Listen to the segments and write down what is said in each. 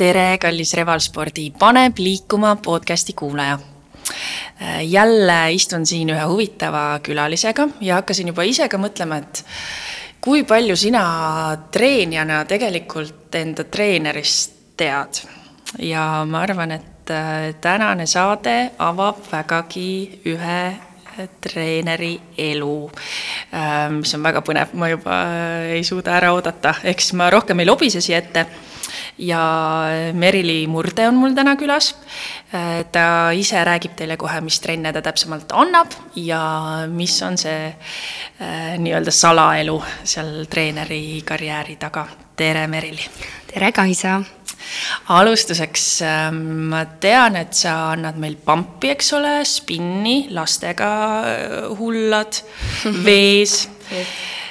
tere, kallis Revalspordi Paneb liikuma podcasti kuulaja. jälle istun siin ühe huvitava külalisega ja hakkasin juba ise ka mõtlema, et kui palju sina treenijana tegelikult enda treenerist tead. ja ma arvan, et äh, tänane saade avab vägagi ühe treeneri elu, äh, mis on väga põnev, ma juba äh, ei suuda ära oodata, siis ma rohkem ei lobise siia ette ja Merili Murde on mul täna külas. ta ise räägib teile kohe, mis trenne ta täpsemalt annab ja mis on see äh, nii-öelda salaelu seal treeneri karjääri taga. tere, Merili! tere, Kaisa! alustuseks ähm, ma tean, et sa annad meil pampi, eks ole, spinni, lastega äh, hullad vees.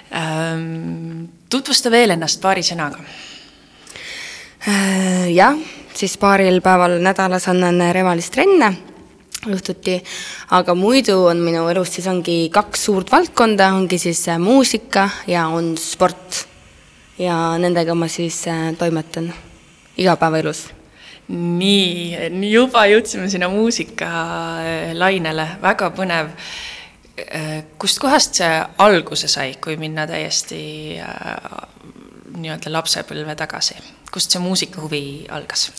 Ähm, tutvusta veel ennast paari sõnaga jah, siis paaril päeval nädalas annan Revalis trenne õhtuti, aga muidu on minu elus siis ongi kaks suurt valdkonda, ongi siis äh, muusika ja on sport. ja nendega ma siis äh, toimetan igapäevaelus. nii, juba jõudsime sinna muusikalainele, väga põnev. kustkohast see alguse sai, kui minna täiesti nii-öelda lapsepõlve tagasi? kust see muusikahuvi algas?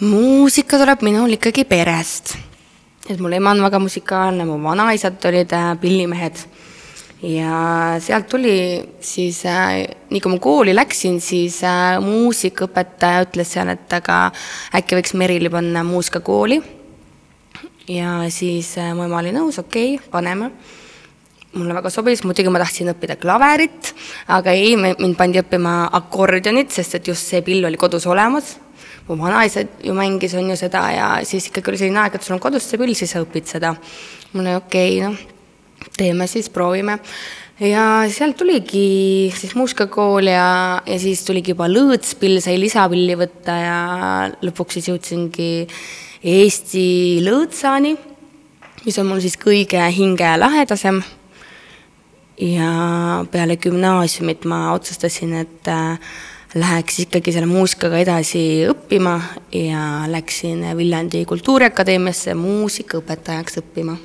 muusika tuleb minul ikkagi perest. et mul ema on väga musikaalne, mu vanaisad olid äh, pillimehed ja sealt tuli siis äh,, nii kui ma kooli läksin, siis äh, muusikaõpetaja ütles seal, et aga äkki võiks Merili panna muusikakooli. ja siis äh, mu ema oli nõus, okei okay,, paneme mulle väga sobis, muidugi ma tahtsin õppida klaverit, aga ei, mind pandi õppima akordionit, sest et just see pill oli kodus olemas. mu vanaisa ju mängis, on ju seda ja siis ikkagi oli selline aeg, et sul on kodus see pill, siis sa õpid seda. mul oli okei okay,, noh, teeme siis, proovime. ja sealt tuligi siis muusikakool ja, ja siis tuligi juba lõõtspill, sai lisapilli võtta ja lõpuks siis jõudsingi Eesti lõõtsani, mis on mul siis kõige hingelähedasem ja peale gümnaasiumit ma otsustasin, et äh, läheks ikkagi selle muusikaga edasi õppima ja läksin Viljandi Kultuuriakadeemiasse muusikaõpetajaks õppima.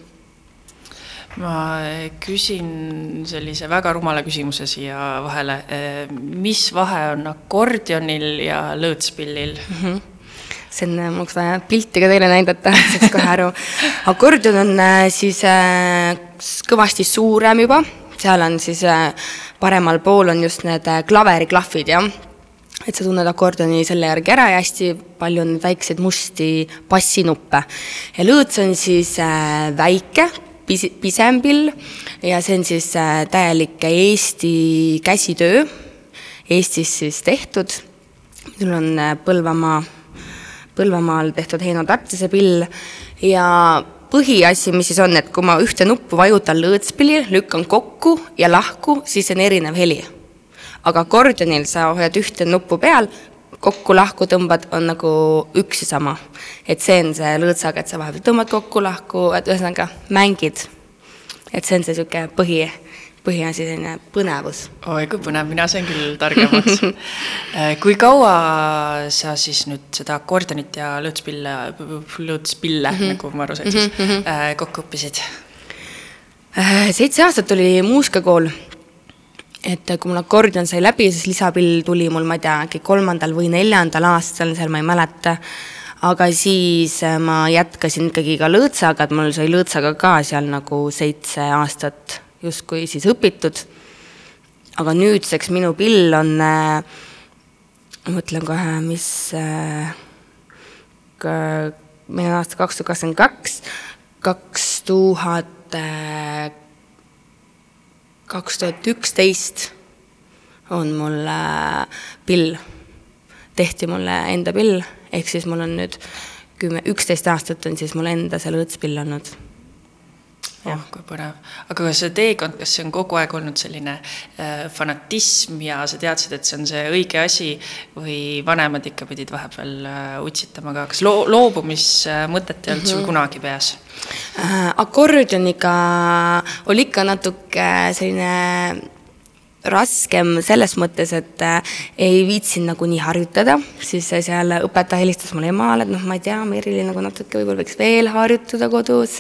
ma küsin sellise väga rumala küsimuse siia vahele. mis vahe on akordionil ja lõõtspillil mm? -hmm see on, mul oleks vaja pilti ka teile näidata, saaks kohe aru. akordion on äh, siis äh, kõvasti suurem juba seal on siis äh, paremal pool on just need äh, klaveriklahvid, jah. et sa tunned akordioni selle järgi ära ja hästi palju on väikseid musti bassinuppe. ja lõõts on siis äh, väike, pis-, pisem pill ja see on siis täielik Eesti käsitöö, Eestis siis tehtud. mul on Põlvamaa, Põlvamaal tehtud Heino Tartise pill ja põhiasi, mis siis on, et kui ma ühte nuppu vajutan lõõtspillil, lükkan kokku ja lahku, siis on erinev heli. aga akordionil sa hoiad ühte nuppu peal, kokku-lahku tõmbad, on nagu üks ja sama. et see on see lõõtsaga, et sa vahepeal tõmbad kokku-lahku, et ühesõnaga mängid. et see on see niisugune põhi põhiasi selline põnevus. oi kui põnev, mina sain küll targemaks äh, kui kaua sa siis nüüd seda akordionit ja lõõtspille, lõõtspille mm, -hmm. nagu ma aru sain siis mm, -hmm. kokku õppisid? Äh, seitse aastat oli muusikakool. et kui mul akordion sai läbi, siis lisapill tuli mul, ma ei tea, äkki kolmandal või neljandal aastal, seal ma ei mäleta aga siis ma jätkasin ikkagi ka lõõtsaga, et mul sai lõõtsaga ka seal nagu seitse aastat justkui siis õpitud. aga nüüdseks minu pill on äh,, mõtlen kohe, mis äh,, meil on aasta kaks tuhat kakskümmend kaks, kaks tuhat, äh, kaks tuhat üksteist on mul pill, tehti mulle enda pill, ehk siis mul on nüüd kümme, üksteist aastat on siis mul enda see lõõtspill olnud oh, kui põnev. aga kas see teekond, kas see on kogu aeg olnud selline äh, fanatism ja sa teadsid, et see on see õige asi või vanemad ikka pidid vahepeal äh, utsitama ka, kas loo-, loobumismõtet ei olnud mm -hmm. sul mhm. kunagi peas äh,? akordioniga oli ikka natuke selline raskem selles mõttes, et äh, ei viitsinud nagu nii harjutada, siis seal õpetaja helistas mulle emale, et noh, ma ei tea, Merilin nagu natuke võib-olla võiks veel harjutada kodus.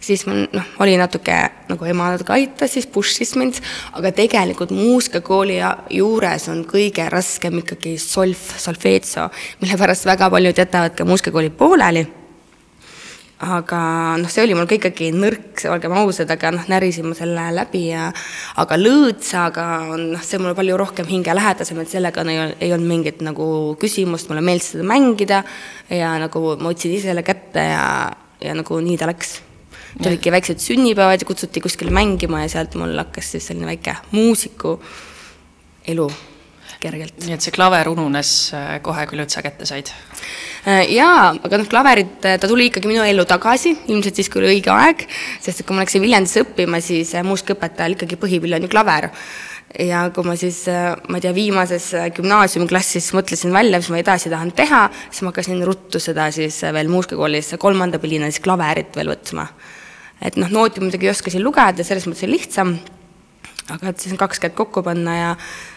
siis mul noh, oli natuke nagu ema natuke aitas, siis push'is mind, aga tegelikult muusikakooli juures on kõige raskem ikkagi solf, solfeetso, mille pärast väga paljud jätavad ka muusikakooli pooleli aga noh, see oli mul ka ikkagi nõrk, olgem ausad, aga noh, närisin ma selle läbi ja aga lõõtsaga on noh, see mulle palju rohkem hingelähedasem, et sellega ei, ei olnud mingit nagu küsimust, mulle meeldis seda mängida ja nagu ma võtsin ise selle kätte ja, ja nagu nii ta läks. tulidki väiksed sünnipäevad ja kutsuti kuskile mängima ja sealt mul hakkas siis selline väike muusiku elu kergelt. nii et see klaver ununes äh, kohe, kui lõõtsa kätte said? Äh, jaa, aga noh, klaverit, äh, ta tuli ikkagi minu ellu tagasi, ilmselt siis, kui oli õige aeg, sest et kui ma läksin Viljandisse õppima, siis muusikaõpetajal ikkagi põhipill on ju klaver ja kui ma siis, ma ei tea, viimases gümnaasiumiklassis mõtlesin välja, mis ma edasi tahan teha, siis ma hakkasin ruttu seda siis veel muusikakoolis kolmanda pillina siis klaverit veel võtma. et noh, nooti muidugi oskasin lugeda, selles mõttes oli lihtsam aga et siis kaks kätt kokku panna ja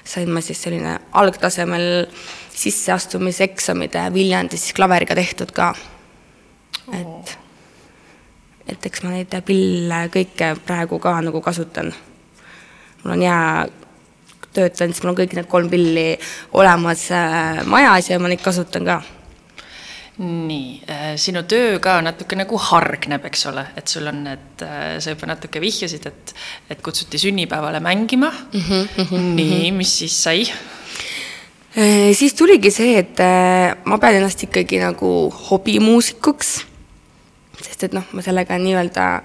sain ma siis selline algtasemel sisseastumiseksamid Viljandis klaveriga tehtud ka. et, et eks ma neid pille kõike praegu ka nagu kasutan. mul on hea, töötan, siis mul on kõik need kolm pilli olemas äh, majas ja ma neid kasutan ka nii, äh, sinu töö ka natuke nagu hargneb, eks ole, et sul on need, äh, sa juba natuke vihjasid, et, et kutsuti sünnipäevale mängima mm. -hmm, mm -hmm, nii, mis siis sai? Äh, siis tuligi see, et ma pean ennast ikkagi nagu hobimuusikuks, sest et noh, ma sellega nii-öelda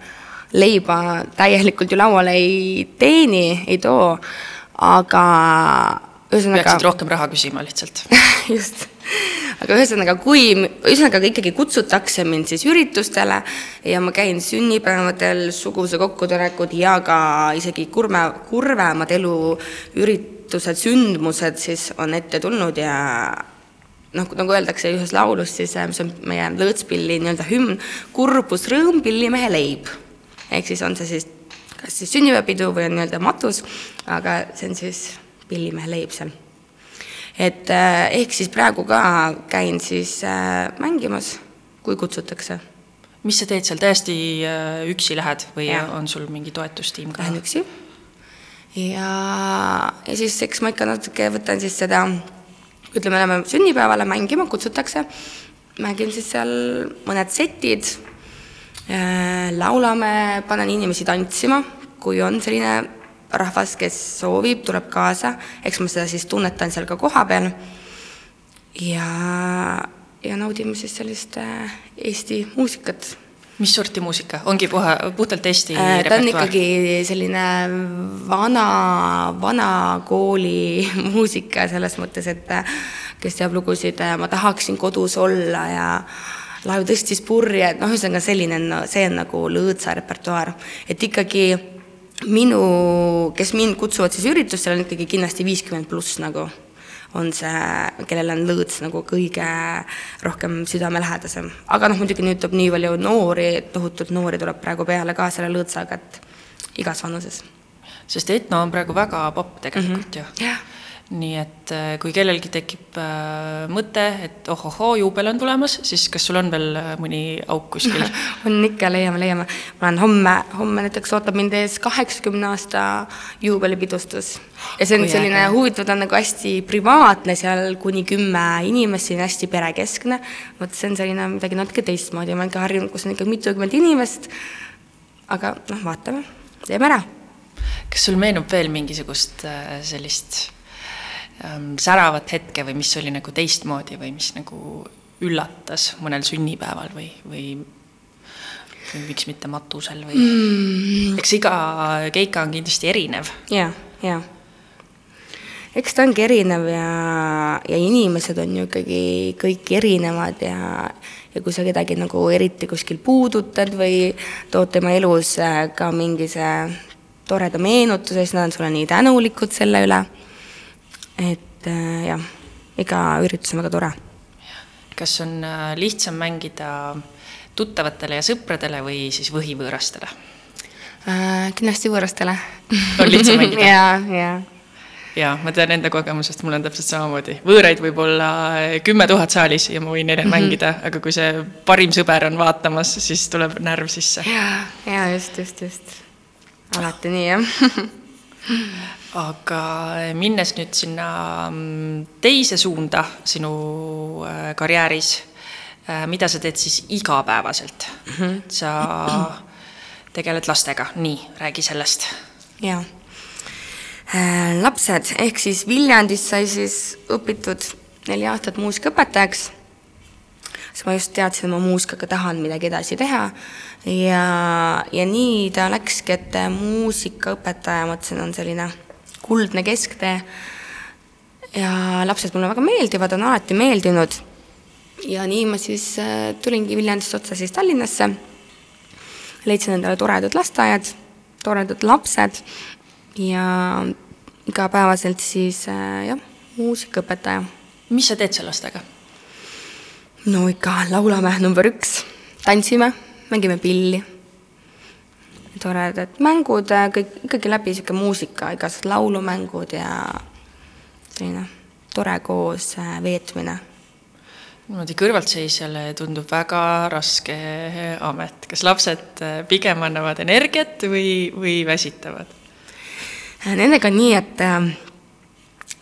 leiba täielikult ju lauale ei teeni, ei too, aga ühesõnaga. peaksid rohkem raha küsima lihtsalt just aga ühesõnaga, kui, ühesõnaga ikkagi kutsutakse mind siis üritustele ja ma käin sünnipäevadel, suguvõsa kokkutulekud ja ka isegi kurme, kurvemad eluüritused, sündmused siis on ette tulnud ja noh, nagu öeldakse ühes laulus, siis mis on meie lõõtspilli nii-öelda hümn, kurbus, rõõm, pillimehe leib. ehk siis on see siis kas siis sünnipäevapidu või on nii-öelda matus, aga see on siis pillimehe leib seal et äh, ehk siis praegu ka käin siis äh, mängimas, kui kutsutakse. mis sa teed seal, täiesti äh, üksi lähed või ja. on sul mingi toetustiim ka? Lähen üksi. ja, ja siis eks ma ikka natuke võtan siis seda, ütleme, lähme sünnipäevale mängima, kutsutakse, mängin siis seal mõned setid, laulame, panen inimesi tantsima, kui on selline rahvas, kes soovib, tuleb kaasa, eks ma seda siis tunnetan seal ka kohapeal. ja, ja naudime siis sellist äh, Eesti muusikat. mis sorti muusika, ongi puha, puhtalt Eesti äh, ta on ikkagi selline vana, vana kooli muusika selles mõttes, et äh, kes teab lugusid Ma tahaksin kodus olla ja laev tõstis purje, et noh, ühesõnaga selline, see on nagu lõõtsa repertuaar, et ikkagi minu, kes mind kutsuvad siis üritustele, on ikkagi kindlasti viiskümmend pluss nagu on see, kellel on lõõts nagu kõige rohkem südamelähedasem. aga noh, muidugi nüüd tuleb nii palju noori, tohutult noori tuleb praegu peale ka selle lõõtsaga, et igas vanuses. sest etno on praegu väga popp tegelikult mm -hmm. ju. jah nii et äh, kui kellelgi tekib äh, mõte, et ohohoo, juubel on tulemas, siis kas sul on veel äh, mõni auk kuskil on ikka, leiame, leiame. ma olen homme, homme näiteks ootab mind ees kaheksakümne aasta juubelipidustus. ja see on Kui selline huvitav, ta on nagu hästi privaatne seal, kuni kümme inimest, selline hästi perekeskne. vot see on selline midagi natuke teistmoodi, ma olen ka harjunud, kus on ikka mitukümmend inimest. aga noh, vaatame, teeme ära. kas sul meenub veel mingisugust sellist säravat hetke või mis oli nagu teistmoodi või mis nagu üllatas mõnel sünnipäeval või, või või miks mitte matusel või mm., eks iga keika on kindlasti erinev ja,. jaa. eks ta ongi erinev ja, ja inimesed on ju ikkagi kõik erinevad ja, ja kui sa kedagi nagu eriti kuskil puudutad või tood tema elus äh, ka mingi see toreda meenutuse, siis nad on sulle nii tänulikud selle üle et äh, jah, iga üritus on väga tore. kas on äh, lihtsam mängida tuttavatele ja sõpradele või siis võhivõõrastele äh,? kindlasti võõrastele on lihtsam mängida ja, ja. jaa, ma tean enda kogemusest, mul on täpselt samamoodi. võõraid võib olla kümme tuhat saalis ja ma võin neile mm -hmm. mängida, aga kui see parim sõber on vaatamas, siis tuleb närv sisse. jaa, jaa, just, just, just. alati nii, jah aga minnes nüüd sinna mm, teise suunda sinu äh, karjääris, äh, mida sa teed siis igapäevaselt mm? -hmm. sa tegeled lastega, nii, räägi sellest. jaa Äh, lapsed, ehk siis Viljandis sai siis õpitud neli aastat muusikaõpetajaks, siis ma just teadsin, et ma muusikaga tahan midagi edasi teha ja, ja nii ta läkski, et muusikaõpetaja, mõtlesin, on selline kuldne kesktee ja lapsed mulle väga meeldivad, on alati meeldinud. ja nii ma siis äh, tulingi Viljandist otse siis Tallinnasse, leidsin endale toredad lasteaiad, toredad lapsed ja igapäevaselt siis äh, jah, muusikaõpetaja. mis sa teed seal lastega? no ikka laulame number üks, tantsime, mängime pilli. Toredad. Mängud, äh, kõik ikkagi läbi niisugune muusika, igasugused laulumängud ja selline tore koos äh, veetmine. Niimoodi kõrvaltseisjale tundub väga raske amet, kas lapsed pigem annavad energiat või, või väsitavad? Nendega on nii, et äh,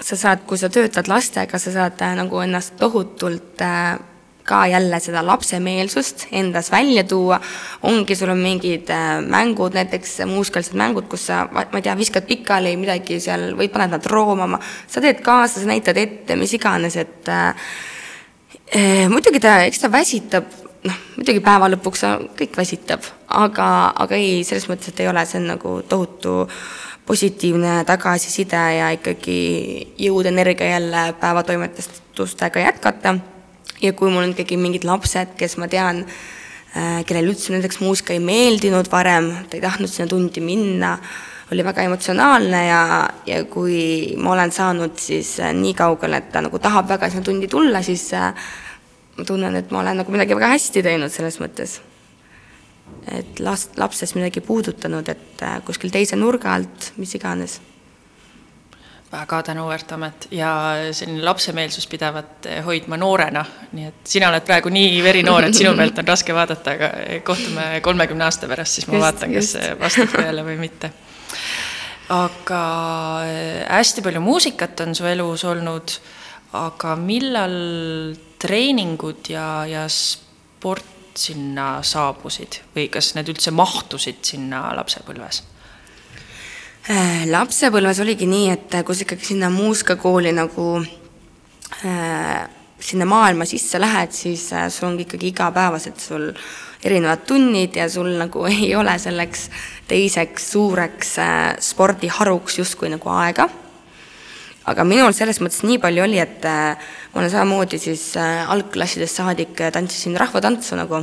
sa saad, kui sa töötad lastega, sa saad äh, nagu ennast tohutult äh, ka jälle seda lapsemeelsust endas välja tuua, ongi, sul on mingid mängud, näiteks muusikalised mängud, kus sa, ma ei tea, viskad pikali midagi seal või paned nad roomama, sa teed kaasa, sa näitad ette, mis iganes, et eh, muidugi ta, eks ta väsitab, noh, muidugi päeva lõpuks kõik väsitab, aga, aga ei, selles mõttes, et ei ole, see on nagu tohutu positiivne tagasiside ja ikkagi jõud, energia jälle päevatoimetustega jätkata. Ja kui mul on ikkagi mingid lapsed, kes ma tean, äh, kellel üldse näiteks muusika ei meeldinud varem, ta ei tahtnud sinna tundi minna, oli väga emotsionaalne ja, ja kui ma olen saanud siis äh, nii kaugele, et ta nagu tahab väga sinna tundi tulla, siis äh, ma tunnen, et ma olen nagu midagi väga hästi teinud selles mõttes et last, lapsest midagi puudutanud, et kuskil teise nurga alt, mis iganes. Väga tänuväärt amet ja selline lapsemeelsus pidavat äh, hoidma noorena, nii et sina oled praegu nii verinoor, et sinu pealt on raske vaadata, aga kohtume kolmekümne aasta pärast, siis ma just, vaatan, kas vastab tõele või mitte. aga äh, hästi palju muusikat on su elus olnud, aga millal treeningud ja, ja sport sinna saabusid või kas need üldse mahtusid sinna lapsepõlves? Äh, lapsepõlves oligi nii, et kui sa ikkagi sinna muusikakooli nagu äh, sinna maailma sisse lähed, siis äh, sul ongi ikkagi igapäevaselt sul erinevad tunnid ja sul nagu ei ole selleks teiseks suureks äh, spordiharuks justkui nagu aega. aga minul selles mõttes nii palju oli, et äh, ma olen samamoodi siis äh, algklassidest saadik äh, tantsisin rahvatantsu nagu.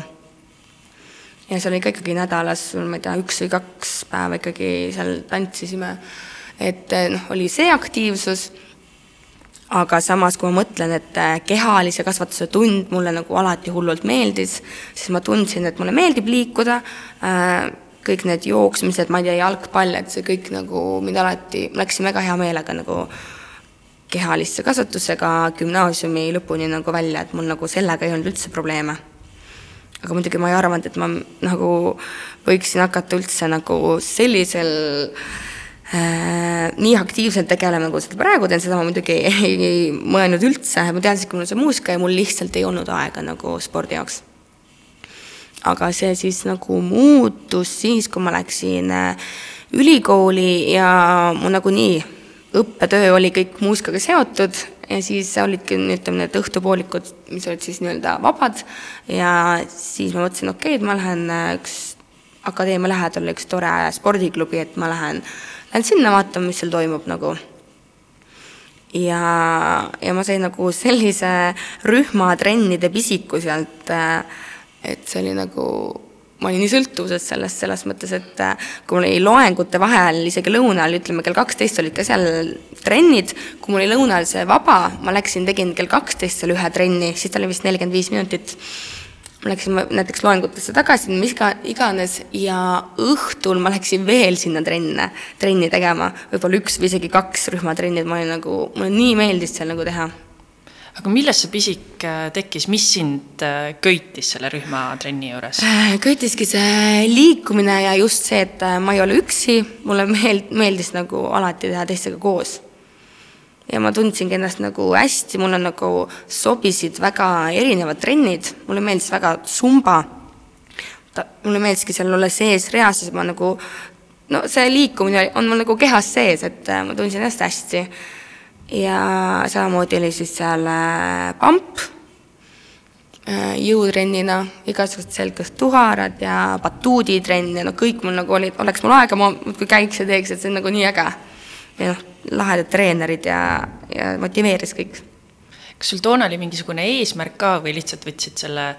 Ja see oli ka ikkagi nädalas, ma ei tea, üks või kaks päeva ikkagi seal tantsisime. et äh, noh, oli see aktiivsus, aga samas, kui ma mõtlen, et kehalise kasvatuse tund mulle nagu alati hullult meeldis, siis ma tundsin, et mulle meeldib liikuda, kõik need jooksmised, ma ei tea, jalgpall, et see kõik nagu mind alati, ma läksin väga hea meelega nagu kehalisse kasvatusega gümnaasiumi lõpuni nagu välja, et mul nagu sellega ei olnud üldse probleeme. Aga muidugi ma ei arvanud, et ma nagu võiksin hakata üldse nagu sellisel äh, nii aktiivselt tegelema, nagu seda praegu teen, seda ma muidugi ei, ei, ei mõelnud üldse, ma teadsin, et mul on see muusika ja mul lihtsalt ei olnud aega nagu spordi jaoks. aga see siis nagu muutus siis, kui ma läksin äh, ülikooli ja mu nagunii õppetöö oli kõik muusikaga seotud ja siis olidki, ütleme, need õhtupoolikud, mis olid siis nii-öelda vabad ja siis ma mõtlesin, okei okay,, et ma lähen äh, üks akadeemia lähedal üks tore spordiklubi, et ma lähen, lähen sinna vaatama, mis seal toimub nagu. ja, ja ma sain nagu sellise rühma trennide pisiku sealt, äh, et see oli nagu ma olin nii sõltuvuses sellest, selles mõttes, et äh, kui mul oli loengute vahel, isegi lõunal, ütleme kell kaksteist olid ka seal trennid, kui mul oli lõunal see vaba, ma läksin, tegin kell kaksteist seal ühe trenni, siis ta oli vist nelikümmend viis minutit. ma läksin näiteks loengutesse tagasi, mis ka iganes ja õhtul ma läksin veel sinna trenne, trenni tegema, võib-olla üks või isegi kaks rühmatrenni, et ma olin nagu, mulle nii meeldis seal nagu teha. Aga millest see pisik äh, tekkis, mis sind äh, köitis selle rühmatrenni juures? Äh, köitiski see liikumine ja just see, et ma ei ole üksi, mulle meeld-, meeldis nagu alati teha teistega koos ja ma tundsingi ennast nagu hästi, mulle nagu sobisid väga erinevad trennid, mulle meeldis väga sumba. ta, mulle meeldiski seal olla sees reas, siis ma nagu, no see liikumine on mul nagu kehas sees, et ma tundsin ennast hästi. Ja samamoodi oli siis seal äh, pamp äh, jõutrennina, igasugused selgelt tuharad ja batuuditrenn ja no kõik mul nagu olid, oleks mul aega, ma muudkui käiks ja teeks, et see on nagu nii äge. ja noh, lahedad treenerid ja, ja motiveeris kõik kas sul toona oli mingisugune eesmärk ka või lihtsalt võtsid selle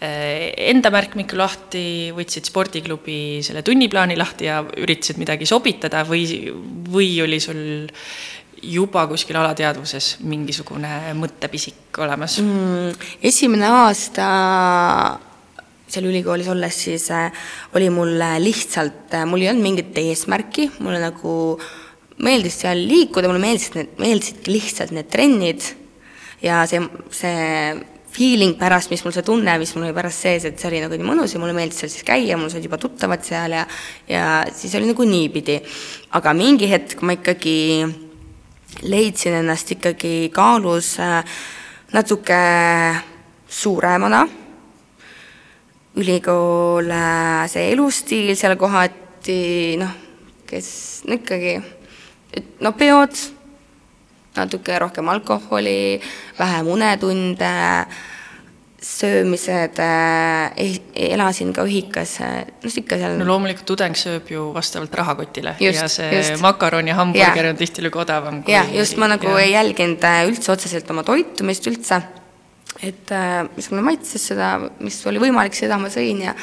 eh, enda märkmiku lahti, võtsid spordiklubi selle tunniplaani lahti ja üritasid midagi sobitada või, või oli sul juba kuskil alateadvuses mingisugune mõttepisik olemas mm,? esimene aasta seal ülikoolis olles siis äh, oli mul lihtsalt äh,, mul ei olnud mingit eesmärki, mulle nagu äh, meeldis seal liikuda, mulle meeldisid need, meeldisid lihtsalt need trennid ja see, see feeling pärast, mis mul see tunne, mis mul oli pärast sees, et see oli nagu nii mõnus ja mulle meeldis seal siis käia, mul said juba tuttavad seal ja ja siis oli nagu niipidi. aga mingi hetk ma ikkagi leidsin ennast ikkagi kaalus äh, natuke suuremana, ülikool, äh, see elustiil seal kohati noh, kes no ikkagi et no peod, natuke rohkem alkoholi, vähem unetunde, söömised eh,, elasin ka ühikas, noh ikka seal. no loomulikult tudeng sööb ju vastavalt rahakotile just, ja see just. makaron ja hamburger ja. on tihtilugu odavam. jah, just ma nagu ja. ei jälginud äh, üldse otseselt oma toitumist üldse, et äh, mis mulle maitses seda, mis oli võimalik, seda ma sõin ja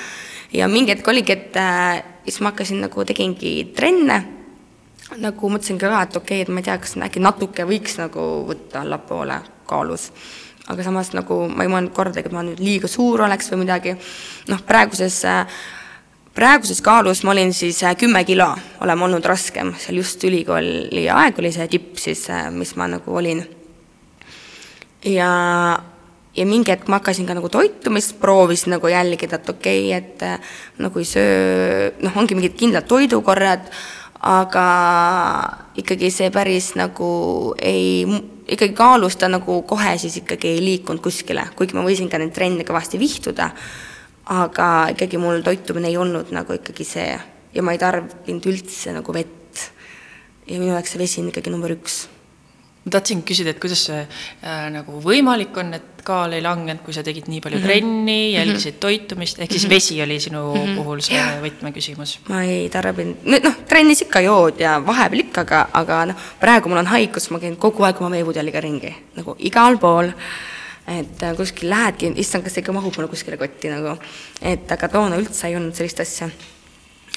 ja mingi hetk oligi, et äh, siis ma hakkasin nagu, tegingi trenne nagu mõtlesin ka, et okei okay,, et ma ei tea, kas äkki natuke võiks nagu võtta allapoole kaalus. Aga samas nagu ma ei mõelnud kordagi, et ma nüüd liiga suur oleks või midagi. noh, praeguses, praeguses kaalus ma olin siis äh, kümme kilo, oleme olnud raskem, seal just ülikooli aeg oli see tipp siis, äh, mis ma nagu olin. ja, ja mingi hetk ma hakkasin ka nagu toitumist, proovisin nagu jälgida, et okei okay,, et äh, nagu ei söö, noh, ongi mingid kindlad toidukorrad aga ikkagi see päris nagu ei, ikkagi kaalus ta nagu kohe siis ikkagi ei liikunud kuskile, kuigi ma võisin ka neid trenne kõvasti vihtuda, aga ikkagi mul toitumine ei olnud nagu ikkagi see ja ma ei tarbinud üldse nagu vett. ja minu jaoks see vesi on ikkagi number üks ma tahtsingi küsida, et kuidas see äh, nagu võimalik on, et kaal ei langenud, kui sa tegid nii palju mm -hmm. trenni, jälgisid mm -hmm. toitumist, ehk siis mm -hmm. vesi oli sinu mm -hmm. puhul see võtmeküsimus? ma ei tarbinud, noh, trennis ikka jood ja vahepeal ikka, aga, aga noh, praegu mul on haigus, ma käin kogu aeg oma veepudeliga ringi, nagu igal pool et äh, kuskil lähedki, issand, kas see ikka mahub mulle kuskile kotti nagu, et aga toona üldse ei olnud sellist asja.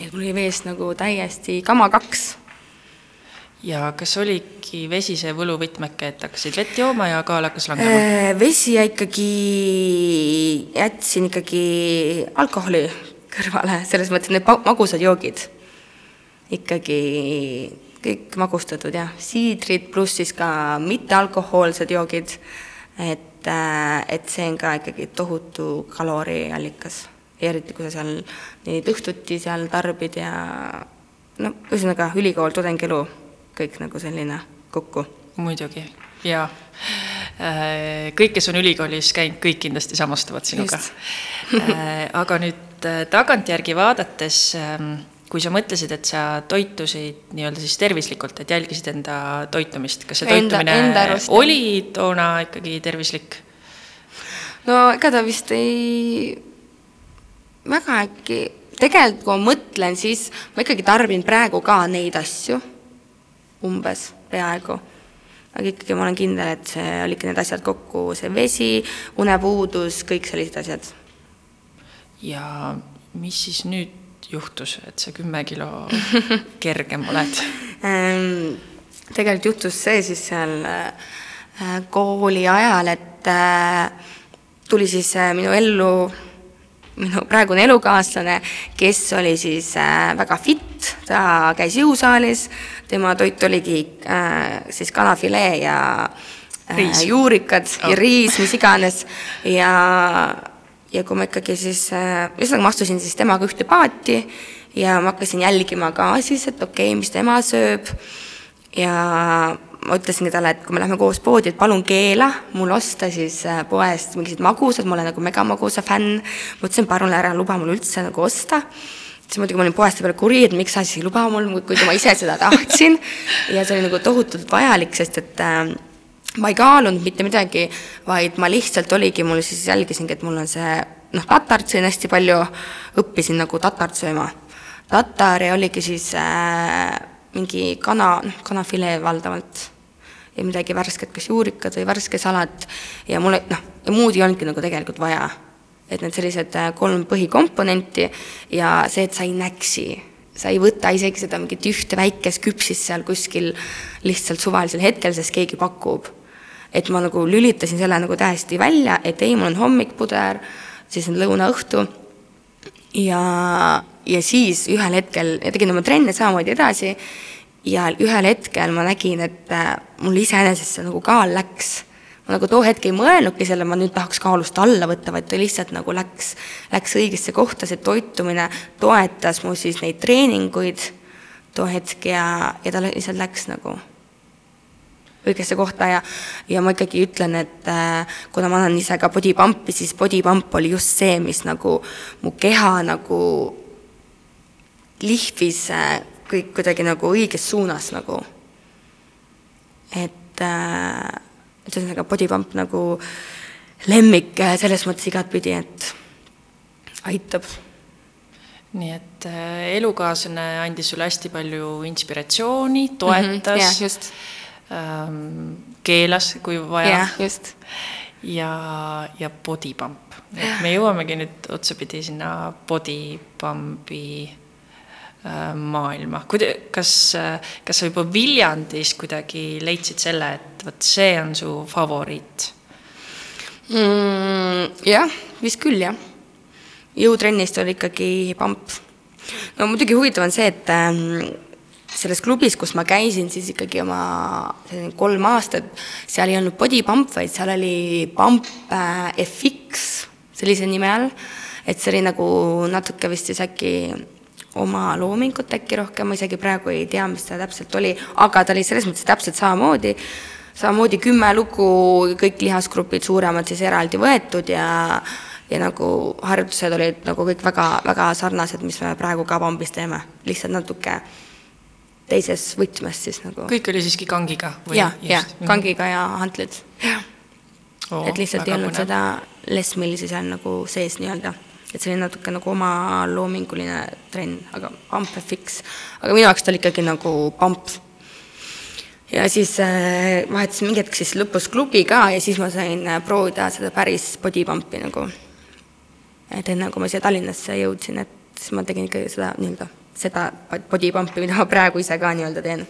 et mul oli veest nagu täiesti kama kaks ja kas oligi vesi see võluvõtmeke, et hakkasid vett jooma ja kaal hakkas langema? Äh, vesi ja ikkagi jätsin ikkagi alkoholi kõrvale, selles mõttes need magusad joogid. ikkagi kõik magustatud jah, siidrid pluss siis ka mittealkohoolsed joogid. et, äh, et see on ka ikkagi tohutu kaloriallikas, eriti kui sa seal neid õhtuti seal tarbid ja no ühesõnaga ülikool, tudengielu kõik nagu selline kokku. muidugi, jaa. Äh, kõik, kes on ülikoolis käinud, kõik kindlasti samastavad sinuga. Äh, aga nüüd äh, tagantjärgi vaadates, ähm, kui sa mõtlesid, et sa toitusid nii-öelda siis tervislikult, et jälgisid enda toitumist, kas see toitumine enda, enda oli toona ikkagi tervislik? no ega ta vist ei, väga äkki, tegelikult kui ma mõtlen, siis ma ikkagi tarbin praegu ka neid asju umbes, peaaegu. aga ikkagi ma olen kindel, et see olidki need asjad kokku, see vesi, unepuudus, kõik sellised asjad. ja mis siis nüüd juhtus, et sa kümme kilo kergem oled ehm, tegelikult juhtus see siis seal äh, kooli ajal, et äh, tuli siis äh, minu ellu minu praegune elukaaslane, kes oli siis äh, väga fit, ta käis jõusaalis, tema toit oligi äh, siis kanafilee ja äh, Riis. juurikad Oh. ja riis, mis iganes ja, ja kui ma ikkagi siis ühesõnaga ma astusin siis temaga ühte paati ja ma hakkasin jälgima ka siis, et okei okay,, mis tema sööb ja ma ütlesingi talle, et kui me lähme koos poodi, et palun keela mul osta siis äh, poest mingisugused magusad, ma olen nagu megamagusa fänn. ma ütlesin, palun ära luba mul üldse nagu osta. siis muidugi ma olin poest peale kuri, et miks sa siis ei luba mul, kuigi ma ise seda tahtsin. ja see oli nagu tohutult vajalik, sest et äh, ma ei kaalunud mitte midagi, vaid ma lihtsalt oligi, mul siis jälgisingi, et mul on see noh, tatart sõin hästi palju, õppisin nagu tatart sööma. tatar ja oligi siis äh, mingi kana, noh, kanafilee valdavalt ja midagi värsket, kas juurikad või värske salat ja mulle noh, muud ei olnudki nagu tegelikult vaja. et need sellised äh, kolm põhikomponenti ja see, et sa ei näksi, sa ei võta isegi seda mingit ühte väikest küpsist seal kuskil lihtsalt suvalisel hetkel, sest keegi pakub. et ma nagu lülitasin selle nagu täiesti välja, et ei, mul on hommikpuder, siis on lõunaõhtu ja, ja siis ühel hetkel ja tegin oma trenne samamoodi edasi ja ühel hetkel ma nägin, et äh, mul iseenesest see nagu kaal läks. ma nagu too hetk ei mõelnudki selle, ma nüüd tahaks kaalust alla võtta, vaid ta lihtsalt nagu läks, läks õigesse kohta, see toitumine toetas mu siis neid treeninguid too hetk ja, ja ta lihtsalt läks nagu õigesse kohta ja, ja ma ikkagi ütlen, et äh, kuna ma annan ise ka body pump'i, siis body pump oli just see, mis nagu mu keha nagu lihvis äh, kõik kuidagi nagu õiges suunas nagu. et äh, et ühesõnaga body pump nagu lemmik äh, selles mõttes igatpidi, et aitab. nii et äh, elukaaslane andis sulle hästi palju inspiratsiooni, toetas jah, just. ähm, keelas, kui vaja just. ja, ja body pump. et me jõuamegi nüüd otsapidi sinna body pump'i maailma. kuida-, kas, kas sa juba Viljandis kuidagi leidsid selle, et vot see on su favoriit? mm,? jah, vist küll jah. jõutrennist oli ikkagi pamp. no muidugi huvitav on see, et ähm, selles klubis, kus ma käisin siis ikkagi oma kolm aastat, seal ei olnud body pump, vaid seal oli pump äh, FX sellise nime all. et see oli nagu natuke vist siis äkki oma loomingut äkki rohkem, ma isegi praegu ei tea, mis ta täpselt oli, aga ta oli selles mõttes täpselt samamoodi samamoodi kümme lugu, kõik lihasgrupid suuremad siis eraldi võetud ja ja nagu harjutused olid nagu kõik väga, väga sarnased, mis me praegu ka Pambis teeme, lihtsalt natuke teises võtmes siis nagu. kõik oli siiski kangiga? jah, jah, kangiga ja hantlid, jah et lihtsalt ei olnud põnev. seda Les Millsi seal nagu sees nii-öelda et see oli natuke nagu oma loominguline trenn, aga pump FX. aga minu jaoks ta oli ikkagi nagu pump ja siis äh, vahetasin mingi hetk siis lõpus klubi ka ja siis ma sain äh, proovida seda päris body pump'i nagu. et enne kui ma siia Tallinnasse jõudsin, et siis ma tegin ikkagi seda nii-öelda, seda body pump'i, mida ma praegu ise ka nii-öelda teen.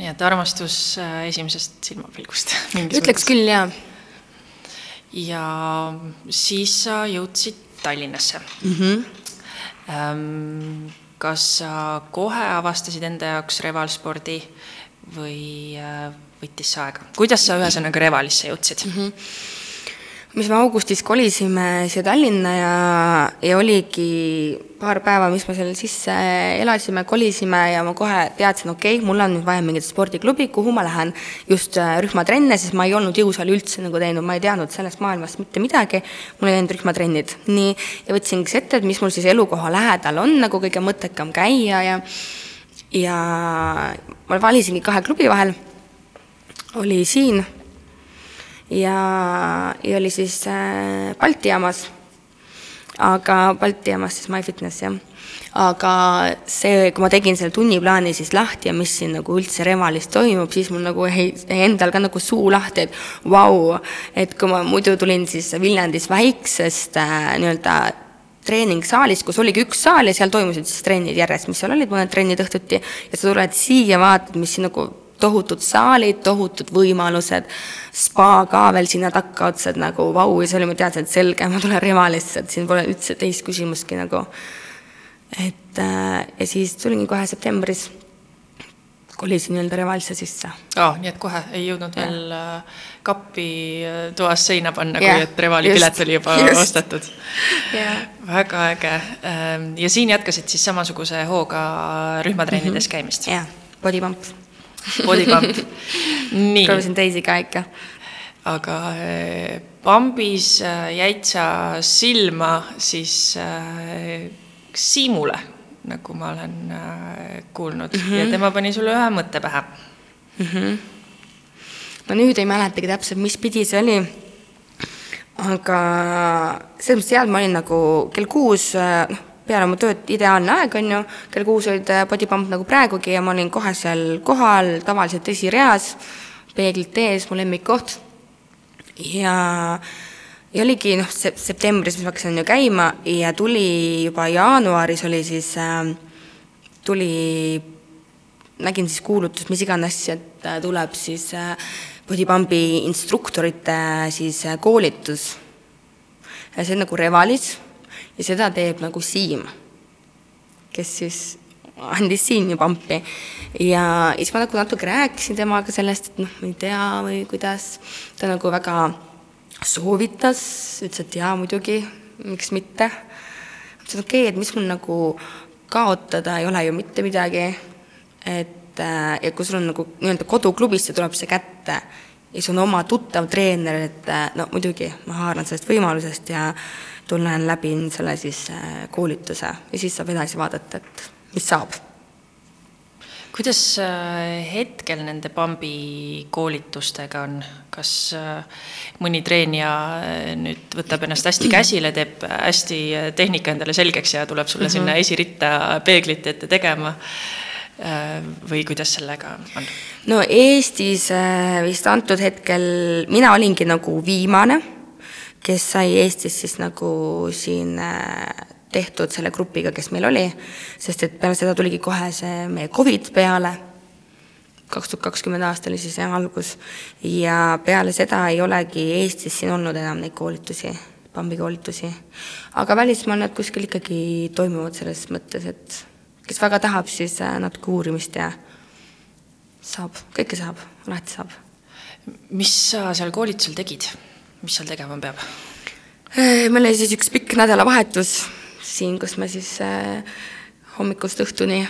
nii et armastus äh, esimesest silmapilgust. ütleks küll, jaa. ja siis sa jõudsid Tallinnasse mm. -hmm. Kas sa kohe avastasid enda jaoks revalspordi või äh, võttis see aega? kuidas sa ühesõnaga Revalisse jõudsid mm? -hmm mis me augustis kolisime siia Tallinna ja, ja oligi paar päeva, mis me seal sisse elasime, kolisime ja ma kohe teadsin, okei okay,, mul on nüüd vaja mingit spordiklubi, kuhu ma lähen just äh, rühmatrenne, sest ma ei olnud jõusaali üldse nagu teinud, ma ei teadnud sellest maailmast mitte midagi. mul ei olnud rühmatrennid, nii, ja võtsingi ette, et mis mul siis elukoha lähedal on nagu kõige mõttekam käia ja ja ma valisingi kahe klubi vahel. oli siin ja, ja oli siis äh, Balti jaamas, aga Balti jaamas siis MyFitness jah. aga see, kui ma tegin selle tunniplaani siis lahti ja mis siin nagu üldse Revalis toimub, siis mul nagu jäi endal ka nagu suu lahti, et vau. Wow,, et kui ma muidu tulin siis Viljandis väiksest äh, nii-öelda treeningsaalis, kus oligi üks saal ja seal toimusid siis trennid järjest, mis seal olid, mõned trennid õhtuti, ja sa tuled siia, vaatad, mis siin nagu tohutud saalid, tohutud võimalused, spa ka veel sinna takkaotsa, et nagu vau, ja see oli, ma teadsin, et selge, ma tulen Revalisse, et siin pole üldse teist küsimustki nagu. et äh, ja siis tulingi kohe septembris, kolisin nii-öelda Revalisse sisse oh,. nii et kohe ei jõudnud ja. veel äh, kappi äh, toas seina panna, kui et Revali just, pilet oli juba just. ostetud. väga äge. Ähm, ja siin jätkasid siis samasuguse hooga rühmatrennides käimist? jah, body pump. Body pump. nii, proovisin teisi ka ikka. aga äh, pambis äh, jäid sa silma siis äh, Siimule, nagu ma olen äh, kuulnud mm, -hmm. ja tema pani sulle ühe mõtte pähe. ma nüüd ei mäletagi täpselt, mis pidi see oli. aga selles mõttes et ma olin nagu kell kuus, noh, peale oma tööd ideaalne aeg, on ju, kell kuus olid äh, body pump nagu praegugi ja ma olin kohe seal kohal, tavaliselt esireas, peeglid ees, mu lemmikkoht. ja, ja oligi noh, septembris, ma hakkasin ju käima ja tuli juba jaanuaris oli siis äh,, tuli nägin siis kuulutust, mis iganes, et äh, tuleb siis äh, bodypumpi instruktorite äh, siis äh, koolitus. see on nagu Revalis ja seda teeb nagu Siim, kes siis andis siin ju pampi. ja, ja siis ma nagu natuke rääkisin temaga sellest, et noh, ma ei tea või kuidas, ta nagu väga soovitas, ütles, et jaa, muidugi, miks mitte. ütlesin, okei okay,, et mis mul nagu kaotada ei ole ju mitte midagi, et äh, ja kui sul on nagu nii-öelda koduklubisse tuleb see kätte ja sul on oma tuttav treener, et äh, no muidugi ma haaran sellest võimalusest ja tulen läbin selle siis äh, koolituse ja siis saab edasi vaadata, et mis saab kuidas äh, hetkel nende pambi koolitustega on, kas mõni treenija nüüd võtab ennast hästi käsile, teeb hästi tehnika endale selgeks ja tuleb sulle mm -hmm. sinna esiritta peeglite ette tegema? Või kuidas sellega on? no Eestis vist antud hetkel, mina olingi nagu viimane, kes sai Eestis siis nagu siin tehtud selle grupiga, kes meil oli, sest et peale seda tuligi kohe see meie Covid peale, kaks tuhat kakskümmend aasta oli siis algus, ja peale seda ei olegi Eestis siin olnud enam neid koolitusi, PAMB-i koolitusi. aga välismaal nad kuskil ikkagi toimuvad selles mõttes, et kes väga tahab, siis natuke uurimist ja saab, kõike saab, alati saab. mis sa seal koolitusel tegid, mis seal tegema peab? meil oli siis üks pikk nädalavahetus siin, kus me siis äh, hommikust õhtuni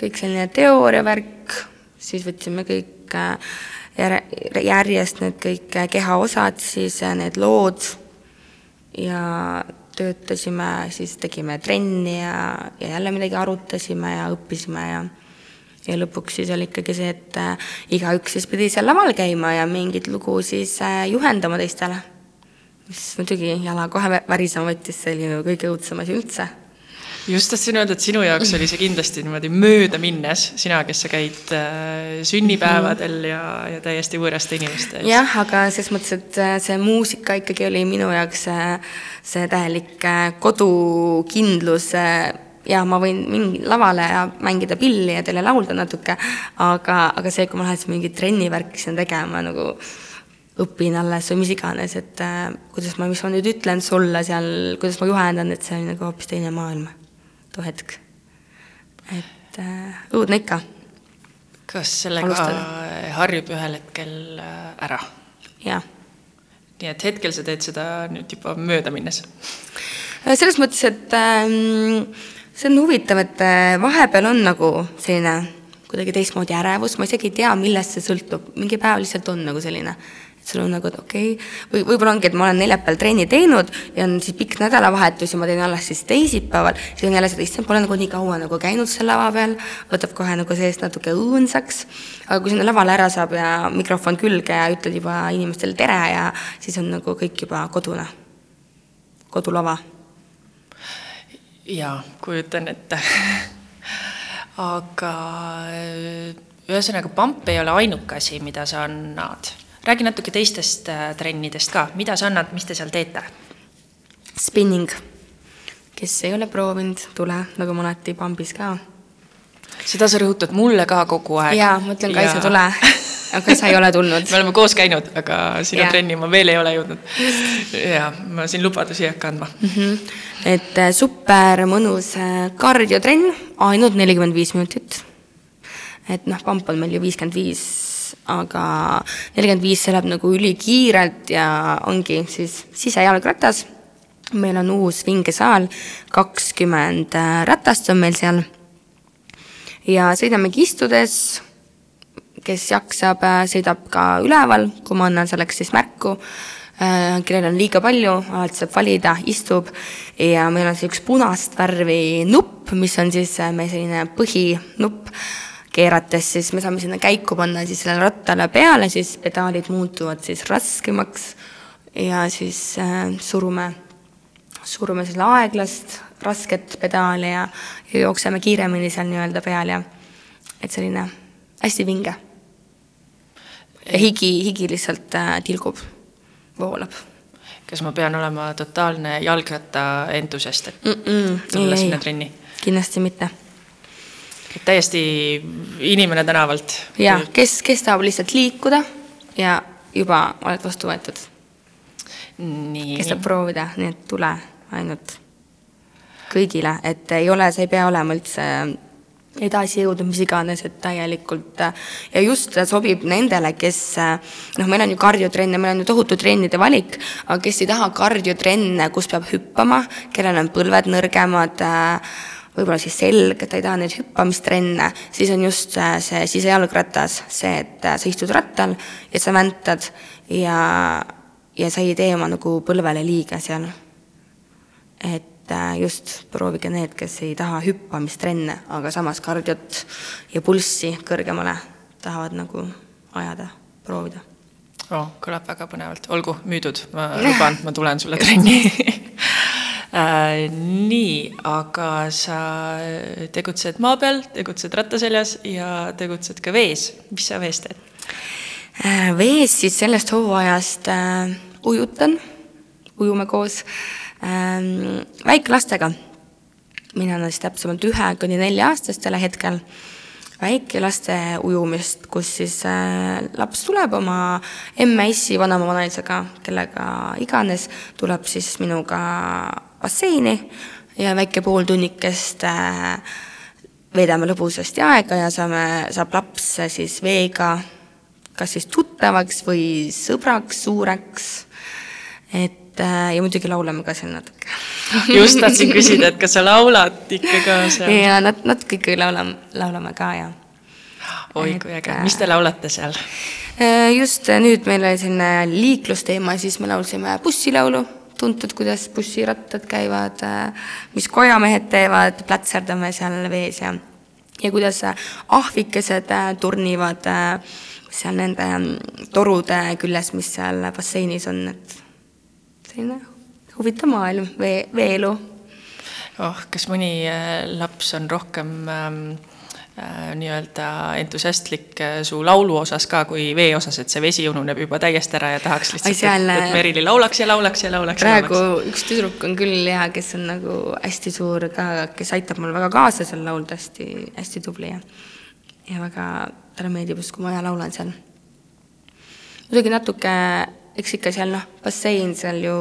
kõik selline teooriavärk, siis võtsime kõik äh, järjest need kõik äh, kehaosad, siis äh, need lood ja töötasime, siis tegime trenni ja, ja jälle midagi arutasime ja õppisime ja ja lõpuks siis oli ikkagi see, et äh, igaüks siis pidi seal laval käima ja mingit lugu siis äh, juhendama teistele mis muidugi jala kohe värisema võttis, see oli ju kõige õudsem asi üldse. Just tahtsin öelda, et sinu jaoks oli see kindlasti niimoodi mööda minnes, sina, kes sa käid äh, sünnipäevadel ja, ja täiesti võõraste inimeste ees. jah, aga selles mõttes, et äh, see muusika ikkagi oli minu jaoks see, see täielik äh, kodukindlus jah, ma võin mingi lavale ja mängida pilli ja teile laulda natuke, aga, aga see, kui ma lähen mingit trennivärki sinna tegema nagu õpin alles või mis iganes, et äh, kuidas ma, mis ma nüüd ütlen sulle seal, kuidas ma juhendan, et see on nagu hoopis teine maailm, too hetk. et äh, õudne ikka. kas sellega Alustada. harjub ühel hetkel äh, ära? jah. nii et hetkel sa teed seda nüüd juba mööda minnes? selles mõttes, et ähm, see on huvitav, et äh, vahepeal on nagu selline kuidagi teistmoodi ärevus, ma isegi ei tea, millest see sõltub, mingi päev lihtsalt on nagu selline sul on nagu, et okei okay., või võib-olla ongi, et ma olen neljapäeval trenni teinud ja on siis pikk nädalavahetus ja ma teen alles siis teisipäeval, siis on jälle seda, issand, pole nagu nii kaua nagu käinud seal lava peal, võtab kohe nagu seest natuke õõnsaks, aga kui sinna lavale ära saab ja mikrofon külge ja ütled juba inimestele tere ja siis on nagu kõik juba kodune, kodulava. jaa, kujutan ette aga ühesõnaga, pamp ei ole ainuke asi, mida sa annad räägi natuke teistest äh, trennidest ka, mida sa annad, mis te seal teete? Spinning, kes ei ole proovinud, tule, nagu ma alati pambis ka. seda sa rõhutad mulle ka kogu aeg. jaa, ma ütlen, Kaisa, tule. aga sa ei ole tulnud. me oleme koos käinud, aga sinu Jaa. trenni ma veel ei ole jõudnud. ja ma siin lubadusi ei hakka andma mm. -hmm. et äh, super mõnus äh, kardiotrenn, ainult nelikümmend viis minutit. et noh, pamp on meil ju viiskümmend viis, aga nelikümmend viis, see läheb nagu ülikiirelt ja ongi siis sisejalgratas. meil on uus vingesaal, kakskümmend äh, ratast on meil seal. ja sõidamegi istudes kes jaksab, sõidab ka üleval, kui ma annan selleks siis märku Äh, kellel on liiga palju, alati saab valida, istub ja meil on see üks punast värvi nupp, mis on siis äh, meie selline põhinupp. Keerates siis me saame sinna käiku panna siis sellele rattale peale, siis pedaalid muutuvad siis raskemaks ja siis äh, surume, surume selle aeglast, rasket pedaali ja, ja jookseme kiiremini seal nii-öelda peal ja et selline hästi vinge. higi, higi lihtsalt äh, tilgub voolab. kas ma pean olema totaalne jalgratta entusiast, et mm -mm, tulla sinna trenni? kindlasti mitte. Et täiesti inimene tänavalt? ja kes, kes tahab lihtsalt liikuda ja juba oled vastu võetud. kes tahab proovida, nii et tule ainult kõigile, et ei ole, sa ei pea olema üldse edasi jõudnud, mis iganes, et täielikult ja just sobib nendele, kes noh, meil on ju kardiotrenne, meil on ju tohutu trennide valik, aga kes ei taha kardiotrenne, kus peab hüppama, kellel on põlved nõrgemad, võib-olla siis selg, et ta ei taha neid hüppamistrenne, siis on just see sisejalgratas, see, et sa istud rattal ja sa väntad ja, ja sa ei tee oma nagu põlvele liiga seal. et just proovige need, kes ei taha hüppamistrenne, aga samas kardiot ja pulssi kõrgemale tahavad nagu ajada, proovida. oh, kõlab väga põnevalt, olgu, müüdud, ma luban, ma tulen sulle trenni Äh, nii, aga sa tegutsed maa peal, tegutsed ratta seljas ja tegutsed ka vees. mis sa vees teed? Äh, vees siis sellest hooajast äh, ujutan, ujume koos ähm, väikelastega. mina olen siis täpsemalt ühe kuni nelja-aastastele hetkel väikelaste ujumist, kus siis äh, laps tuleb oma emme-issi, vanaema, vanaisaga, kellega iganes, tuleb siis minuga basseini ja väike pooltunnikest äh, veedame lõbusasti aega ja saame, saab laps siis veega kas siis tuttavaks või sõbraks suureks. et äh, ja muidugi laulame ka seal natuke. just tahtsin küsida, et kas sa laulad ikka ka seal? ja nat-, natuke ikkagi laulame, laulame ka ja. oi kui äge, mis te laulate seal? just nüüd meil oli selline liiklusteema, siis me laulsime bussilaulu tuntud, kuidas bussirattad käivad, mis kojamehed teevad, plätserdame seal vees ja ja kuidas ahvikesed turnivad seal nende torude küljes, mis seal basseinis on, et selline huvitav maailm, vee, veeelu. oh, kas mõni laps on rohkem ähm, äh, nii-öelda entusiastlik äh, su laulu osas ka kui vee osas, et see vesi ununeb juba täiesti ära ja tahaks lihtsalt, seal... et, et Merili laulaks ja laulaks ja laulaks. praegu laulaks. üks tüdruk on küll ja kes on nagu hästi suur ka, kes aitab mul väga kaasa seal laulda, hästi, hästi tubli ja, ja väga, talle meeldib just, kui ma laulan seal. muidugi natuke, eks ikka seal noh, bassein seal ju,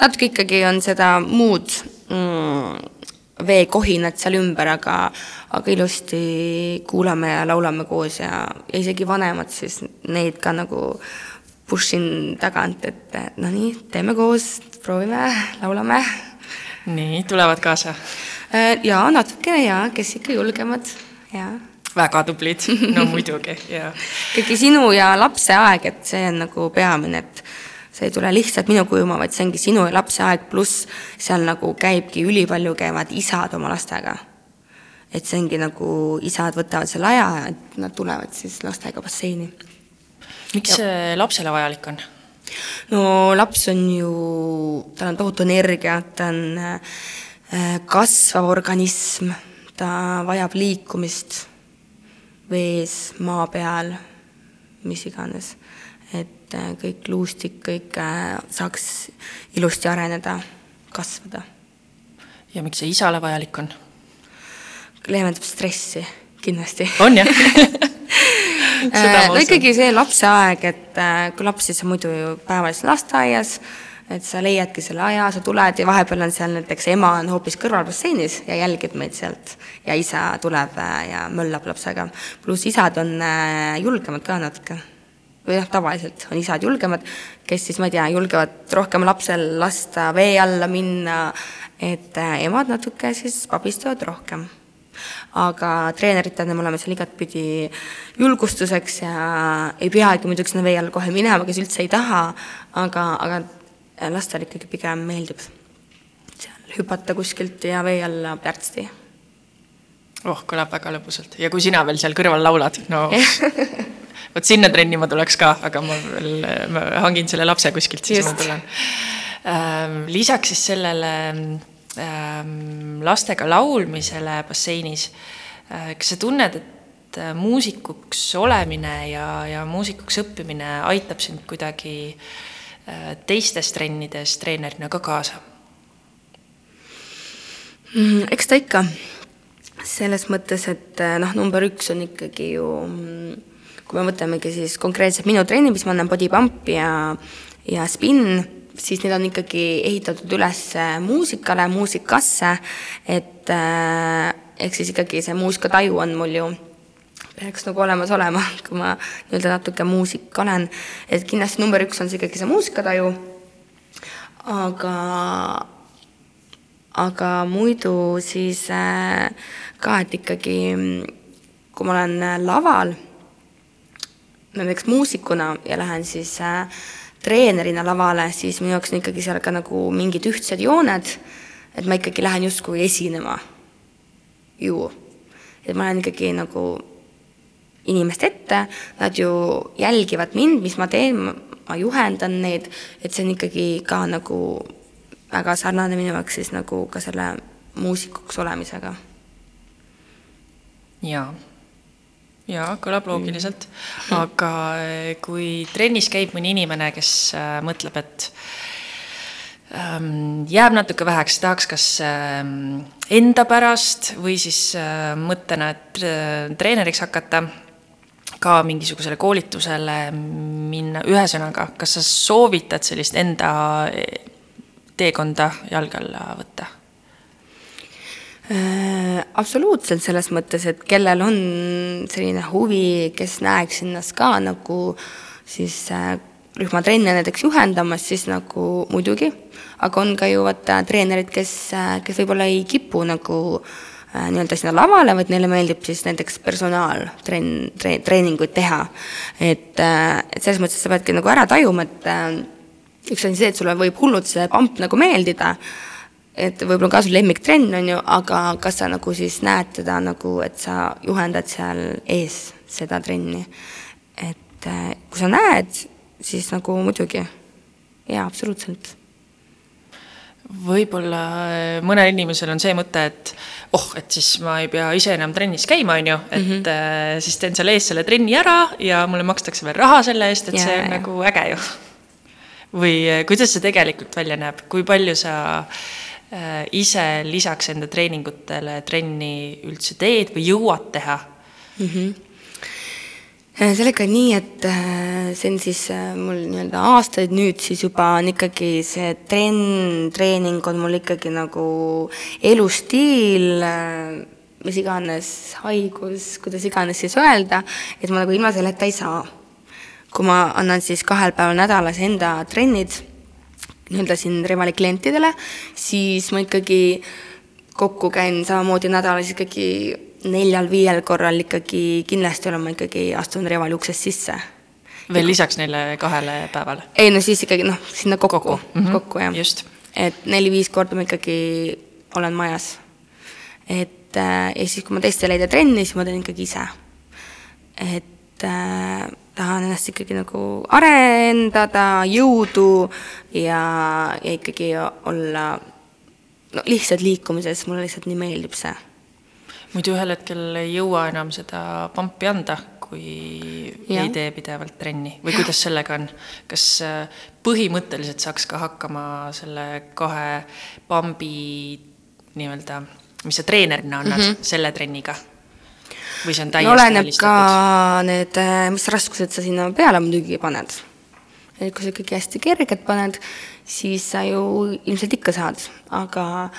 natuke ikkagi on seda muud mm, veekohinat seal ümber, aga, aga ilusti kuulame ja laulame koos ja, ja isegi vanemad siis neid ka nagu push in tagant, et no nii, teeme koos, proovime, laulame. nii, tulevad kaasa? jaa, natukene jaa, kes ikka julgemad, jaa. väga tublid, no muidugi, jaa. ikkagi sinu ja lapse aeg, et see on nagu peamine, et see ei tule lihtsalt minu kujuma, vaid see ongi sinu ja lapse aeg, pluss seal nagu käibki ülipalju käivad isad oma lastega. et see ongi nagu isad võtavad selle aja, et nad tulevad siis lastega basseini. miks see lapsele vajalik on? no laps on ju, tal on tohutu energia, ta on äh, kasvav organism, ta vajab liikumist vees, maa peal, mis iganes et kõik luustik, kõik saaks ilusti areneda, kasvada. ja miks see isale vajalik on? leevendab stressi, kindlasti on jah Äh, no ikkagi see lapse aeg, et äh, kui laps siis on muidu ju päevaliselt lasteaias, et sa leiadki selle aja, sa tuled ja vahepeal on seal näiteks ema on hoopis kõrval basseinis ja jälgib meid sealt ja isa tuleb äh, ja möllab lapsega. pluss isad on julgemad ka natuke. Või noh, tavaliselt on isad julgemad, kes siis, ma ei tea, julgevad rohkem lapsel lasta vee alla minna, et emad natuke siis pabistavad rohkem. Aga treeneritena me oleme seal igatpidi julgustuseks ja ei peagi muidugi sinna vee alla kohe minema, kes üldse ei taha, aga, aga lastele ikkagi pigem meeldib seal hüpata kuskilt ja vee alla plärtsti. oh, kõlab väga lõbusalt. Ja kui sina veel seal kõrval laulad, no vot sinna trenni ma tuleks ka, aga ma veel, ma hangin selle lapse kuskilt, siis Just. ma tulen. Ehm, lisaks siis sellele Ähm, lastega laulmisele basseinis. Äh, kas sa tunned, et äh, muusikuks olemine ja, ja muusikuks õppimine aitab sind kuidagi äh, teistes trennides treenerina ka kaasa? Mm, eks ta ikka, selles mõttes, et noh, number üks on ikkagi ju, mm, kui me võtamegi siis konkreetselt minu trenni, mis ma annan body pump ja, ja spin siis need on ikkagi ehitatud üles muusikale, muusikasse, et äh, ehk siis ikkagi see muusikataju on mul ju peaks nagu olemas olema, kui ma nii-öelda natuke muusik olen. et kindlasti number üks on see ikkagi see muusikataju, aga, aga muidu siis äh, ka, et ikkagi kui ma olen laval, näiteks muusikuna ja lähen siis äh, treenerina lavale, siis minu jaoks on ikkagi seal ka nagu mingid ühtsed jooned, et ma ikkagi lähen justkui esinema ju. et ma lähen ikkagi nagu inimeste ette, nad ju jälgivad mind, mis ma teen, ma juhendan neid, et see on ikkagi ka nagu väga sarnane minu jaoks siis nagu ka selle muusikuks olemisega. jaa jaa, kõlab loogiliselt aga eh, kui trennis käib mõni inimene, kes äh, mõtleb, et ähm, jääb natuke väheks, tahaks kas ähm, enda pärast või siis äh, mõttena, et äh, treeneriks hakata, ka mingisugusele koolitusele minna, ühesõnaga, kas sa soovitad sellist enda teekonda jalge alla võtta? Äh, absoluutselt, selles mõttes, et kellel on selline huvi, kes näeks ennast ka nagu siis äh, rühmatrenne näiteks juhendamas, siis nagu muidugi, aga on ka ju vaata treenerid, kes, äh, kes võib-olla ei kipu nagu nii-öelda sinna lavale, vaid neile meeldib siis näiteks personaaltrenn, tre-, treeninguid teha. et, et selles mõttes sa peadki nagu ära tajuma, et üks on see, et sulle võib hullult see pamp nagu meeldida, et võib-olla on ka su lemmiktrenn, on ju, aga kas sa nagu siis näed teda nagu, et sa juhendad seal ees seda trenni. et äh, kui sa näed, siis nagu muidugi, jaa, absoluutselt. võib-olla äh, mõnel inimesel on see mõte, et oh, et siis ma ei pea ise enam trennis käima, on ju, et mm -hmm. siis teen seal ees selle trenni ära ja mulle makstakse veel raha selle eest, et ja, see on ja. nagu äge ju. või kuidas see tegelikult välja näeb, kui palju sa äh, Äh, ise lisaks enda treeningutele trenni üldse teed või jõuad teha mm? -hmm sellega on nii, et äh, see on siis mul nii-öelda aastaid nüüd siis juba on ikkagi see trenn, treening on mul ikkagi nagu elustiil, mis iganes haigus, kuidas iganes siis öelda, et ma nagu ilma selleta ei saa. kui ma annan siis kahel päeval nädalas enda trennid nii-öelda siin Revali klientidele, siis ma ikkagi kokku käin samamoodi nädalas ikkagi neljal-viiel korral ikkagi kindlasti olen ma ikkagi astunud Revali uksest sisse. veel lisaks neile kahele päevale? ei no siis ikkagi noh, sinna kokku, kokku, mm -hmm. kokku jah. et neli-viis korda ma ikkagi olen majas. et äh, ja siis, kui ma teistele ei tee trenni, siis ma teen ikkagi ise. et äh, tahan ennast ikkagi nagu arendada, jõudu ja, ja ikkagi olla no lihtsalt liikumises, mulle lihtsalt nii meeldib see. muidu ühel hetkel ei jõua enam seda pampi anda, kui ja. ei tee pidevalt trenni või kuidas sellega on? kas äh, põhimõtteliselt saaks ka hakkama selle kahe pambi nii-öelda, mis sa treenerina annad mm, -hmm. selle trenniga? Või see on no täiesti oleneb ka need, äh, mis raskused sa sinna peale muidugi paned. et kui sa ikkagi hästi kerged paned, siis sa ju ilmselt ikka saad, aga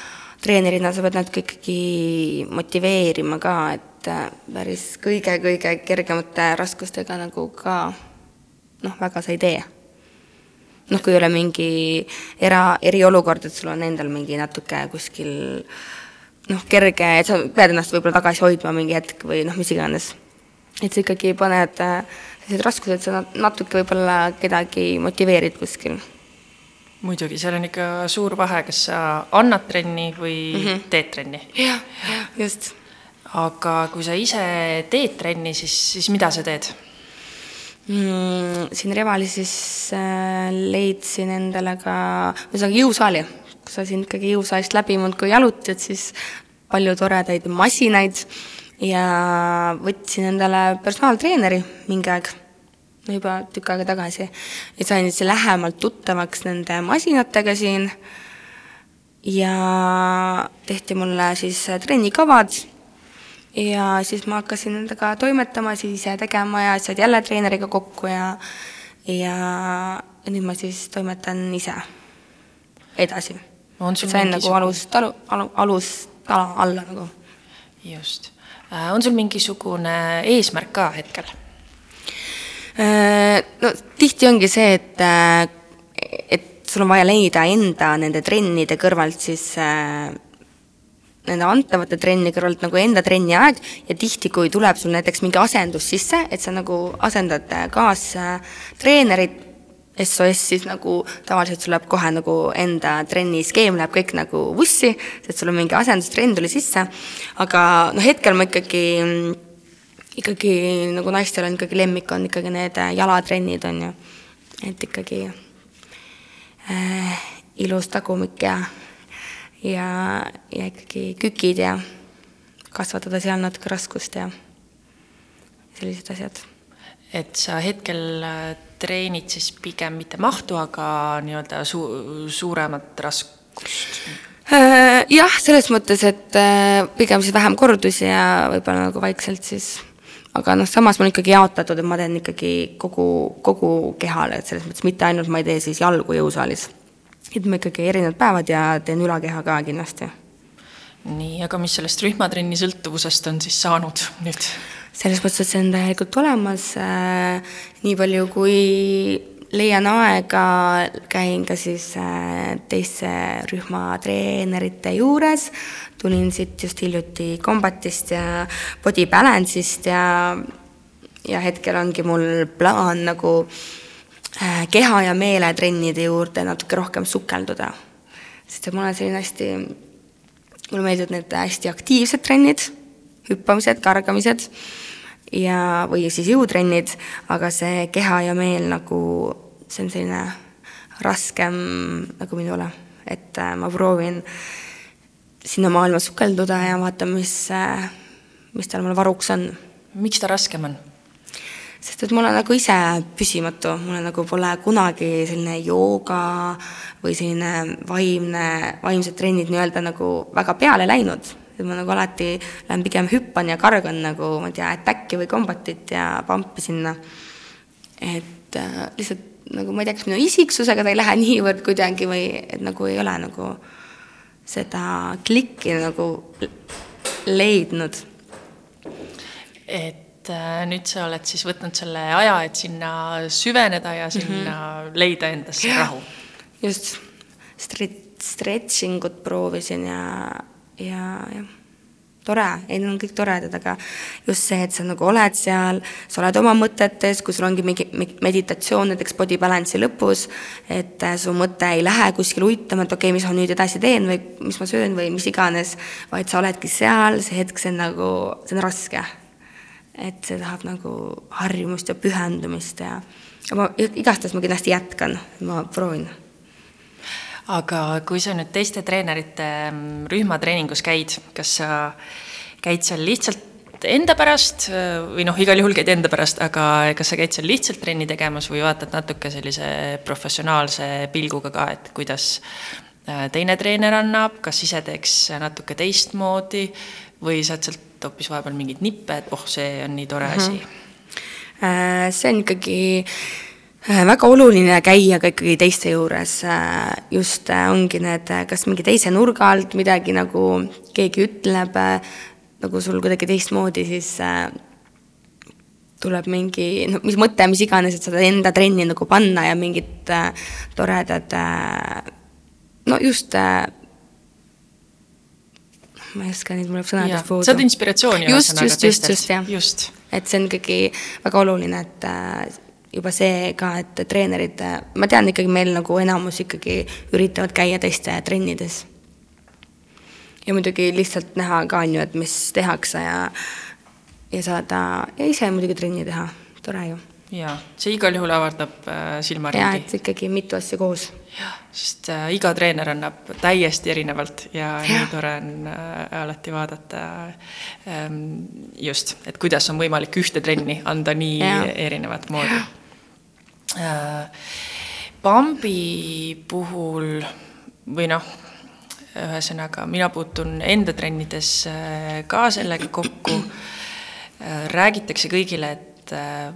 treenerina sa pead natuke ikkagi motiveerima ka, et äh, päris kõige-kõige kergemate raskustega nagu ka noh, väga sa ei tee. Noh, kui ei ole mingi era, eriolukord, et sul on endal mingi natuke kuskil noh, kerge, et sa pead ennast võib-olla tagasi hoidma mingi hetk või noh, mis iganes. et sa ikkagi paned äh, sellised raskused, sa natuke võib-olla kedagi motiveerid kuskil. muidugi, seal on ikka suur vahe, kas sa annad trenni või mm -hmm. teed trenni. jah, just. aga kui sa ise teed trenni, siis, siis mida sa teed? mm,? siin Revali siis äh, leidsin endale ka, ühesõnaga jõusaali, kui sa siin ikkagi jõusaalist läbi muudkui jalutad, siis palju toredaid masinaid ja võtsin endale personaaltreeneri mingi aeg, no juba tükk aega tagasi. ja sain siis lähemalt tuttavaks nende masinatega siin ja tehti mulle siis trennikavad ja siis ma hakkasin nendega toimetama, siis ise tegema ja said jälle treeneriga kokku ja ja nüüd ma siis toimetan ise edasi. Sain nagu alust, alu, alu, alustala alla nagu. just. Äh, on sul mingisugune eesmärk ka hetkel? Äh, no tihti ongi see, et, äh, et sul on vaja leida enda nende trennide kõrvalt siis nende antavate trenni kõrvalt nagu enda trenni aeg ja tihti, kui tuleb sul näiteks mingi asendus sisse, et sa nagu asendad kaastreenerit, SOS, siis nagu tavaliselt sul läheb kohe nagu enda trenni skeem läheb kõik nagu vussi, sest sul on mingi asendustrenn tuli sisse, aga noh, hetkel ma ikkagi, ikkagi nagu naistel on ikkagi lemmik on ikkagi need jalatrennid, on ju, et ikkagi äh, ilus tagumik ja ja, ja ikkagi kükid ja kasvatada seal natuke raskust ja sellised asjad. Et sa hetkel äh, treenid siis pigem mitte mahtu, aga nii-öelda su-, suuremat raskust? Äh, jah, selles mõttes, et äh, pigem siis vähem kordusi ja võib-olla nagu vaikselt siis aga noh, samas mul ikkagi jaotatud, et ma teen ikkagi kogu, kogu kehale, et selles mõttes mitte ainult ma ei tee siis jalgu jõusaalis et ma ikkagi erinevad päevad ja teen ülakeha ka kindlasti. nii, aga mis sellest rühmatrenni sõltuvusest on siis saanud nüüd? Selles mõttes, et see on täielikult olemas äh,, nii palju kui leian aega, käin ka siis äh, teiste rühmatreenerite juures, tulin siit just hiljuti Combatist ja Body Balance'ist ja ja hetkel ongi mul plaan nagu äh, keha ja meeletrennide juurde natuke rohkem sukelduda. sest et mul on selline hästi, mulle meeldivad need hästi aktiivsed trennid, hüppamised, kargamised ja, või siis jõutrennid, aga see keha ja meel nagu, see on selline raskem nagu minule, et äh, ma proovin sinna maailma sukelduda ja vaatan, mis, äh, mis tal mul varuks on. miks ta raskem on? sest et ma olen nagu ise püsimatu, mul nagu pole kunagi selline jooga või selline vaimne, vaimsed trennid nii-öelda nagu väga peale läinud. Et ma nagu alati lähen pigem hüppan ja kargan nagu, ma ei tea, attack'i või combat'it ja pump'i sinna. et äh, lihtsalt nagu ma ei tea, kas minu isiksusega ta ei lähe niivõrd kuidagi või et nagu ei ole nagu seda klikki nagu leidnud. et et äh, nüüd sa oled siis võtnud selle aja, et sinna süveneda ja sinna mm -hmm. leida endasse rahu. just, stretching ut proovisin ja, ja jah, tore, ei need on kõik toredad, aga just see, et sa nagu oled seal, sa oled oma mõtetes, kui sul ongi mingi meditatsioon näiteks body balance'i lõpus, et äh, su mõte ei lähe kuskile uitama, et okei okay,, mis ma nüüd edasi teen või mis ma söön või mis iganes, vaid sa oledki seal, see hetk, see on nagu, see on raske. Et see tahab nagu harjumust ja pühendumist ja, ma igastahes ma kindlasti jätkan, ma proovin. Aga kui sa nüüd teiste treenerite mm, rühmatreeningus käid, kas sa käid seal lihtsalt enda pärast või noh, igal juhul käid enda pärast, aga kas sa käid seal lihtsalt trenni tegemas või vaatad natuke sellise professionaalse pilguga ka, et kuidas äh, teine treener annab, kas ise teeks natuke teistmoodi või saad sealt hoopis vahepeal mingeid nippe, et oh, see on nii tore asi mm? -hmm. see on ikkagi äh, väga oluline käia ka ikkagi teiste juures, äh, just ongi need, kas mingi teise nurga alt midagi nagu keegi ütleb, nagu sul kuidagi teistmoodi, siis tuleb mingi, no mis mõte, mis iganes, et seda enda trenni nagu panna ja mingid äh, toredad äh, no just äh, ma ei oska nüüd, mul läheb sõnadest puudu. saad inspiratsiooni just, just, just, just, jah. just. et see on ikkagi väga oluline, et äh, juba see ka, et treenerid, ma tean ikkagi meil nagu enamus ikkagi üritavad käia teiste trennides. ja muidugi lihtsalt näha ka, on ju, et mis tehakse ja ja saada ja ise muidugi trenni teha, tore ju. jaa, see igal juhul avardab äh, silmaringi. jaa, et ikkagi mitu asja koos. jah, sest äh, iga treener annab täiesti erinevalt ja, ja. nii tore on äh, alati vaadata ähm, just, et kuidas on võimalik ühte trenni anda nii ja. erinevat moodi äh,. Bambi puhul või noh, ühesõnaga mina puutun enda trennides äh, ka sellega kokku Äh, räägitakse kõigile, et äh,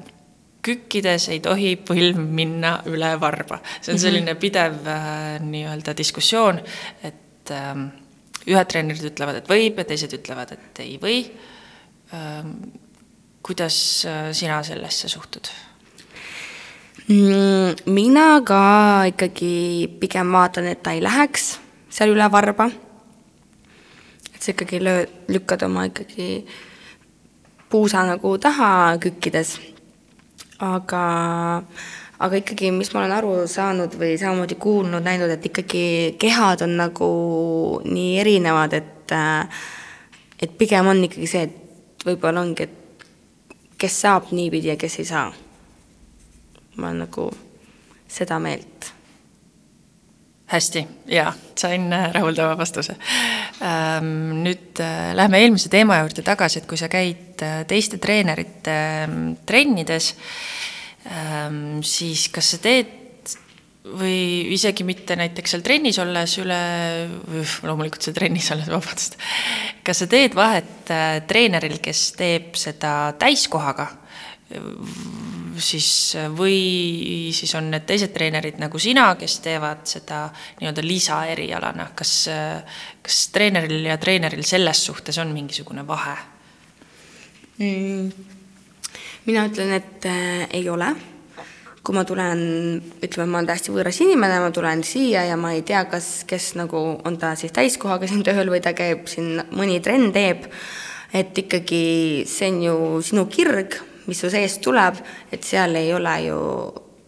kükkides ei tohi põlv minna üle varba. see on mhm. selline pidev äh, nii-öelda diskussioon, et ähm, ühed treenerid ütlevad, et võib ja teised ütlevad, et ei või. Ähm, kuidas sina sellesse suhtud? Mm, mina ka ikkagi pigem vaatan, et ta ei läheks seal üle varba. et sa ikkagi lööd, lükkad oma ikkagi puusa nagu taha kükkides. aga, aga ikkagi, mis ma olen aru saanud või samamoodi kuulnud, näinud, et ikkagi kehad on nagu nii erinevad, et et pigem on ikkagi see, et võib-olla ongi, et kes saab niipidi ja kes ei saa. Ma olen nagu seda meelt hästi, jaa, sain äh, rahuldava vastuse. Ähm, nüüd äh, lähme eelmise teema juurde tagasi, et kui sa käid äh, teiste treenerite ähm, trennides, ähm, siis kas sa teed või isegi mitte näiteks seal trennis olles üle, loomulikult seal trennis olles, vabandust, kas sa teed vahet treeneril, kes teeb seda täiskohaga siis või siis on need teised treenerid nagu sina, kes teevad seda nii-öelda lisaerialana, kas, kas treeneril ja treeneril selles suhtes on mingisugune vahe mm,? mina ütlen, et äh, ei ole. kui ma tulen, ütleme, ma olen täiesti võõras inimene, ma tulen siia ja ma ei tea, kas, kes nagu on ta siis täiskohaga siin tööl või ta käib siin, mõni trenn teeb, et ikkagi see on ju sinu kirg mis su seest tuleb, et seal ei ole ju,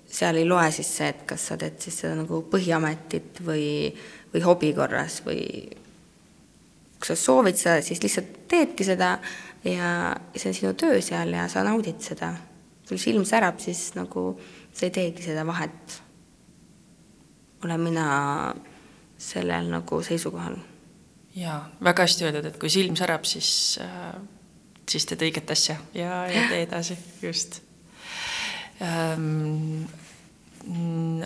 seal ei loe siis see, et kas sa teed siis seda nagu põhiametit või, või hobi korras või kui sa soovid seda, siis lihtsalt teedki seda ja see on sinu töö seal ja sa naudid seda. sul silm särab, siis nagu sa ei teegi seda vahet. olen mina sellel nagu seisukohal. jaa, väga hästi öeldud, et kui silm särab, siis äh siis teed õiget asja ja, ja tee edasi, just ähm,.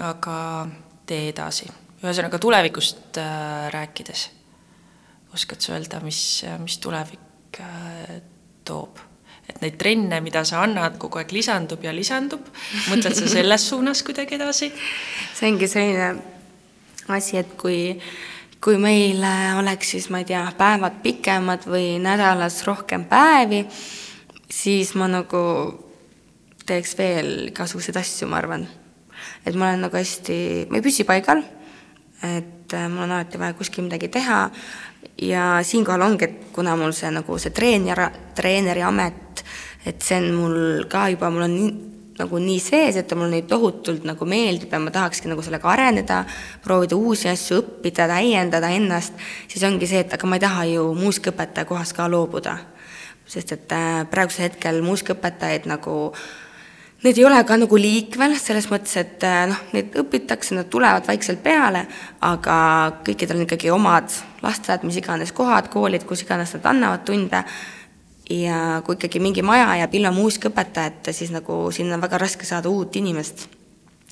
aga tee edasi, ühesõnaga tulevikust äh, rääkides, oskad sa öelda, mis, mis tulevik äh, toob? et neid trenne, mida sa annad, kogu aeg lisandub ja lisandub, mõtled sa selles suunas kuidagi edasi? see ongi selline asi, et kui äh, kui meil oleks siis, ma ei tea, päevad pikemad või nädalas rohkem päevi, siis ma nagu teeks veel igasuguseid asju, ma arvan. et ma olen nagu hästi, ma ei püsi paigal, et äh, mul on alati vaja kuskil midagi teha ja siinkohal ongi, et kuna mul see nagu see treener, treeneri amet, et see on mul ka juba, mul on nii nagu nii sees, et ta mulle nii tohutult nagu meeldib ja ma tahakski nagu sellega areneda, proovida uusi asju õppida, täiendada ennast, siis ongi see, et aga ma ei taha ju muusikaõpetaja kohast ka loobuda. sest et äh, praegusel hetkel muusikaõpetajaid nagu Need ei ole ka nagu liikvel, selles mõttes, et äh, noh, neid õpitakse, nad tulevad vaikselt peale, aga kõikidel on ikkagi omad lasteaiad, mis iganes kohad, koolid, kus iganes nad annavad tunde ja kui ikkagi mingi maja jääb ilma muusikaõpetajata, siis nagu sinna on väga raske saada uut inimest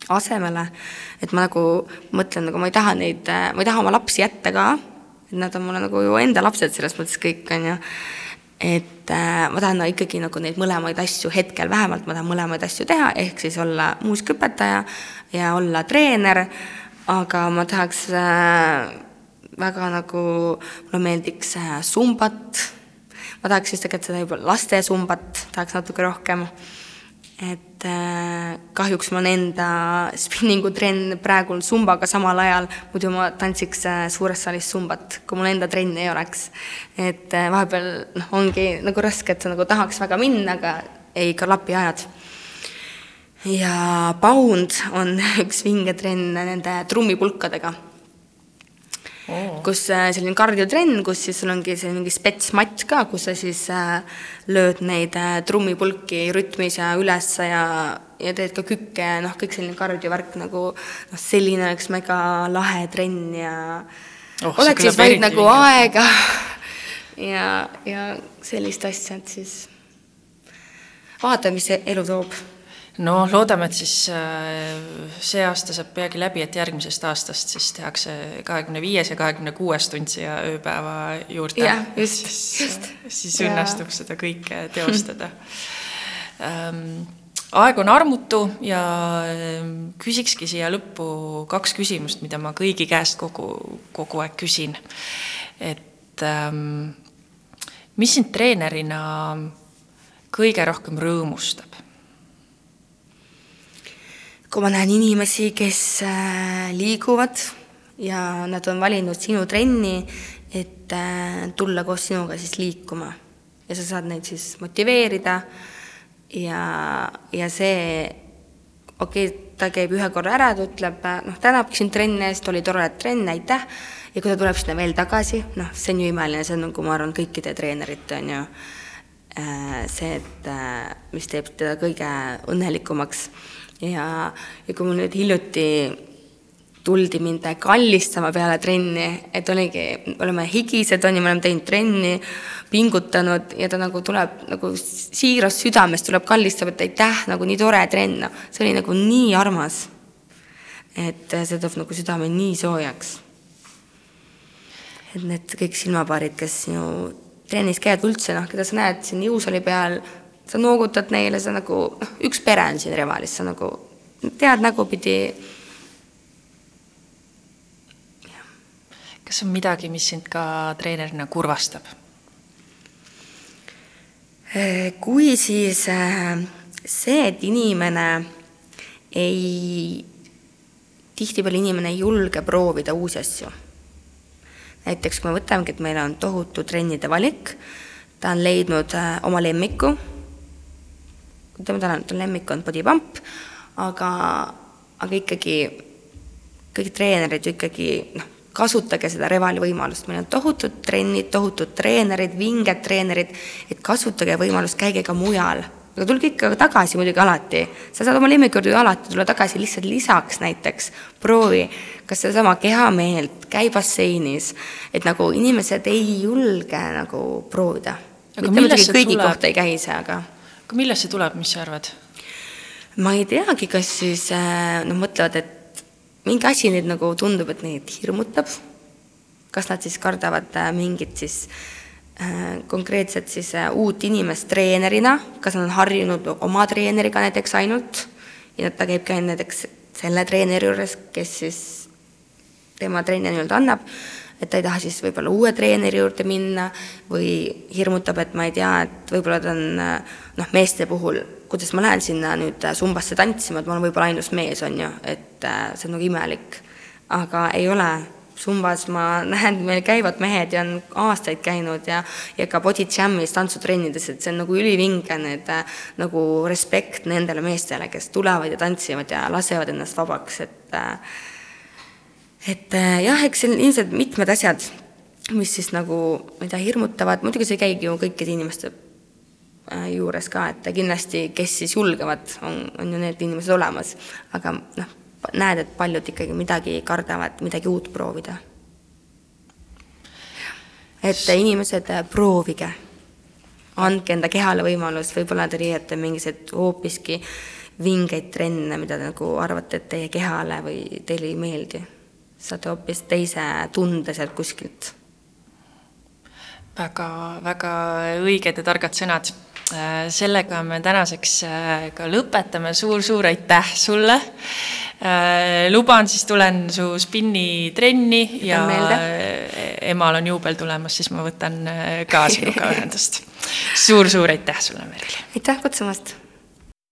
asemele. et ma nagu mõtlen, nagu ma ei taha neid, ma ei taha oma lapsi jätta ka, et nad on mulle nagu ju enda lapsed selles mõttes kõik, on ju. et äh, ma tahan no, ikkagi nagu neid mõlemaid asju hetkel vähemalt, ma tahan mõlemaid asju teha, ehk siis olla muusikaõpetaja ja olla treener, aga ma tahaks äh, väga nagu, mulle meeldiks äh, sumbat, ma tahaks siis tegelikult seda juba laste sumbat, tahaks natuke rohkem et äh, kahjuks mul on enda spinningutrenn praegu sumbaga samal ajal, muidu ma tantsiks äh, suures saalis sumbat, kui mul enda trenni ei oleks. et äh, vahepeal noh, ongi nagu raske, et sa nagu tahaks väga minna, aga ei klapi ajad. ja Pound on üks vinge trenn nende trummipulkadega oh. kus äh, selline kardiotrenn, kus siis sul ongi see mingi spetsmatt ka, kus sa siis äh, lööd neid äh, trummipulki rütmis ja ülesse ja, ja teed ka kükke ja noh, kõik selline kardiovärk nagu noh, selline oleks mega lahe trenn ja oh, oleks siis vaid nagu aega ja, ja sellist asja, et siis vaatame, mis elu toob no loodame, et siis äh, see aasta saab peagi läbi, et järgmisest aastast siis tehakse kahekümne viies ja kahekümne kuues tund siia ööpäeva juurde. jah, just, just. siis õnnestub seda kõike teostada ähm, aeg on armutu ja ähm, küsikski siia lõppu kaks küsimust, mida ma kõigi käest kogu, kogu aeg küsin. et ähm, mis sind treenerina kõige rohkem rõõmustab? Kui ma näen inimesi, kes äh, liiguvad ja nad on valinud sinu trenni, et äh, tulla koos sinuga siis liikuma. Ja sa saad neid siis motiveerida ja, ja see, okei okay,, ta käib ühe korra ära, ta ütleb, äh, noh, tänabki sind trenni eest, oli tore trenn, aitäh, ja kui ta tuleb sinna veel tagasi, noh, see on ju imeline, see on nagu ma arvan, kõikide treenerite on ju see, et mis teeb teda kõige õnnelikumaks ja, ja kui mul nüüd hiljuti tuldi mind kallistama peale trenni, et oligi, oleme higised, on ju, me oleme teinud trenni, pingutanud ja ta nagu tuleb nagu siirast südamest tuleb kallistab, et aitäh, nagu nii tore trenn, noh, see oli nagu nii armas. et see teeb nagu südame nii soojaks. et need kõik silmapaarid, kes sinu trennis käivad üldse, noh, keda sa näed siin jõusaali peal sa noogutad neile, sa nagu, noh, üks pere on siin Revalis, sa nagu tead nägupidi. kas on midagi, mis sind ka treenerina kurvastab? Eh, kui siis eh, see, et inimene ei, tihtipeale inimene ei julge proovida uusi asju. näiteks kui me võtamegi, et meil on tohutu trennide valik, ta on leidnud eh, oma lemmiku tema tänane lemmik on body pump, aga, aga ikkagi kõik treenerid ju ikkagi noh, kasutage seda Revali võimalust, meil on tohutud trennid, tohutud treenerid, vinged treenerid, et kasutage võimalust, käige ka mujal. aga tulge ikka tagasi muidugi alati, sa saad oma lemmiku juurde ju alati tulla tagasi, lihtsalt lisaks näiteks proovi kas sedasama kehameelt, käi basseinis, et nagu inimesed ei julge nagu proovida. mitte muidugi kõigi tuleb? kohta ei käi see, aga millest see tuleb, mis sa arvad? ma ei teagi, kas siis noh, mõtlevad, et mingi asi neid nagu tundub, et neid hirmutab. kas nad siis kardavad äh, mingit siis äh, konkreetset siis uut inimest treenerina, kas nad on harjunud oma treeneriga näiteks ainult ja ta käibki ainult näiteks selle treeneri juures, kes siis tema trenni nii-öelda annab et ta ei taha siis võib-olla uue treeneri juurde minna või hirmutab, et ma ei tea, et võib-olla ta on noh, meeste puhul, kuidas ma lähen sinna nüüd sumbasse tantsima, et ma olen võib-olla ainus mees, on ju, et äh, see on nagu imelik. aga ei ole, sumbas ma näen, meil käivad mehed ja on aastaid käinud ja ja ka body jam'is, tantsutrennides, et see on nagu ülivinge, need äh, nagu respekt nendele meestele, kes tulevad ja tantsivad ja lasevad ennast vabaks, et äh, et äh, jah, eks siin ilmselt mitmed asjad, mis siis nagu, tea, hirmutavad, muidugi see ei käigi ju kõikide inimeste äh, juures ka, et kindlasti, kes siis julgevad, on, on ju need inimesed olemas, aga noh, näed, et paljud ikkagi midagi kardavad, midagi uut proovida. et inimesed, äh, proovige, andke enda kehale võimalus, võib-olla te riiete mingisuguseid hoopiski vingeid trenne, mida te nagu arvate, et teie kehale või teile ei meeldi saate hoopis teise tunde sealt kuskilt. väga-väga õiged ja targad sõnad. Äh, sellega me tänaseks äh, ka lõpetame suur,, suur-suur aitäh sulle. Äh, luban, siis tulen su spinnitrenni ja emal on juubel tulemas, siis ma võtan ka sinuga ühendust suur,. suur-suur aitäh sulle, Merili. aitäh kutsumast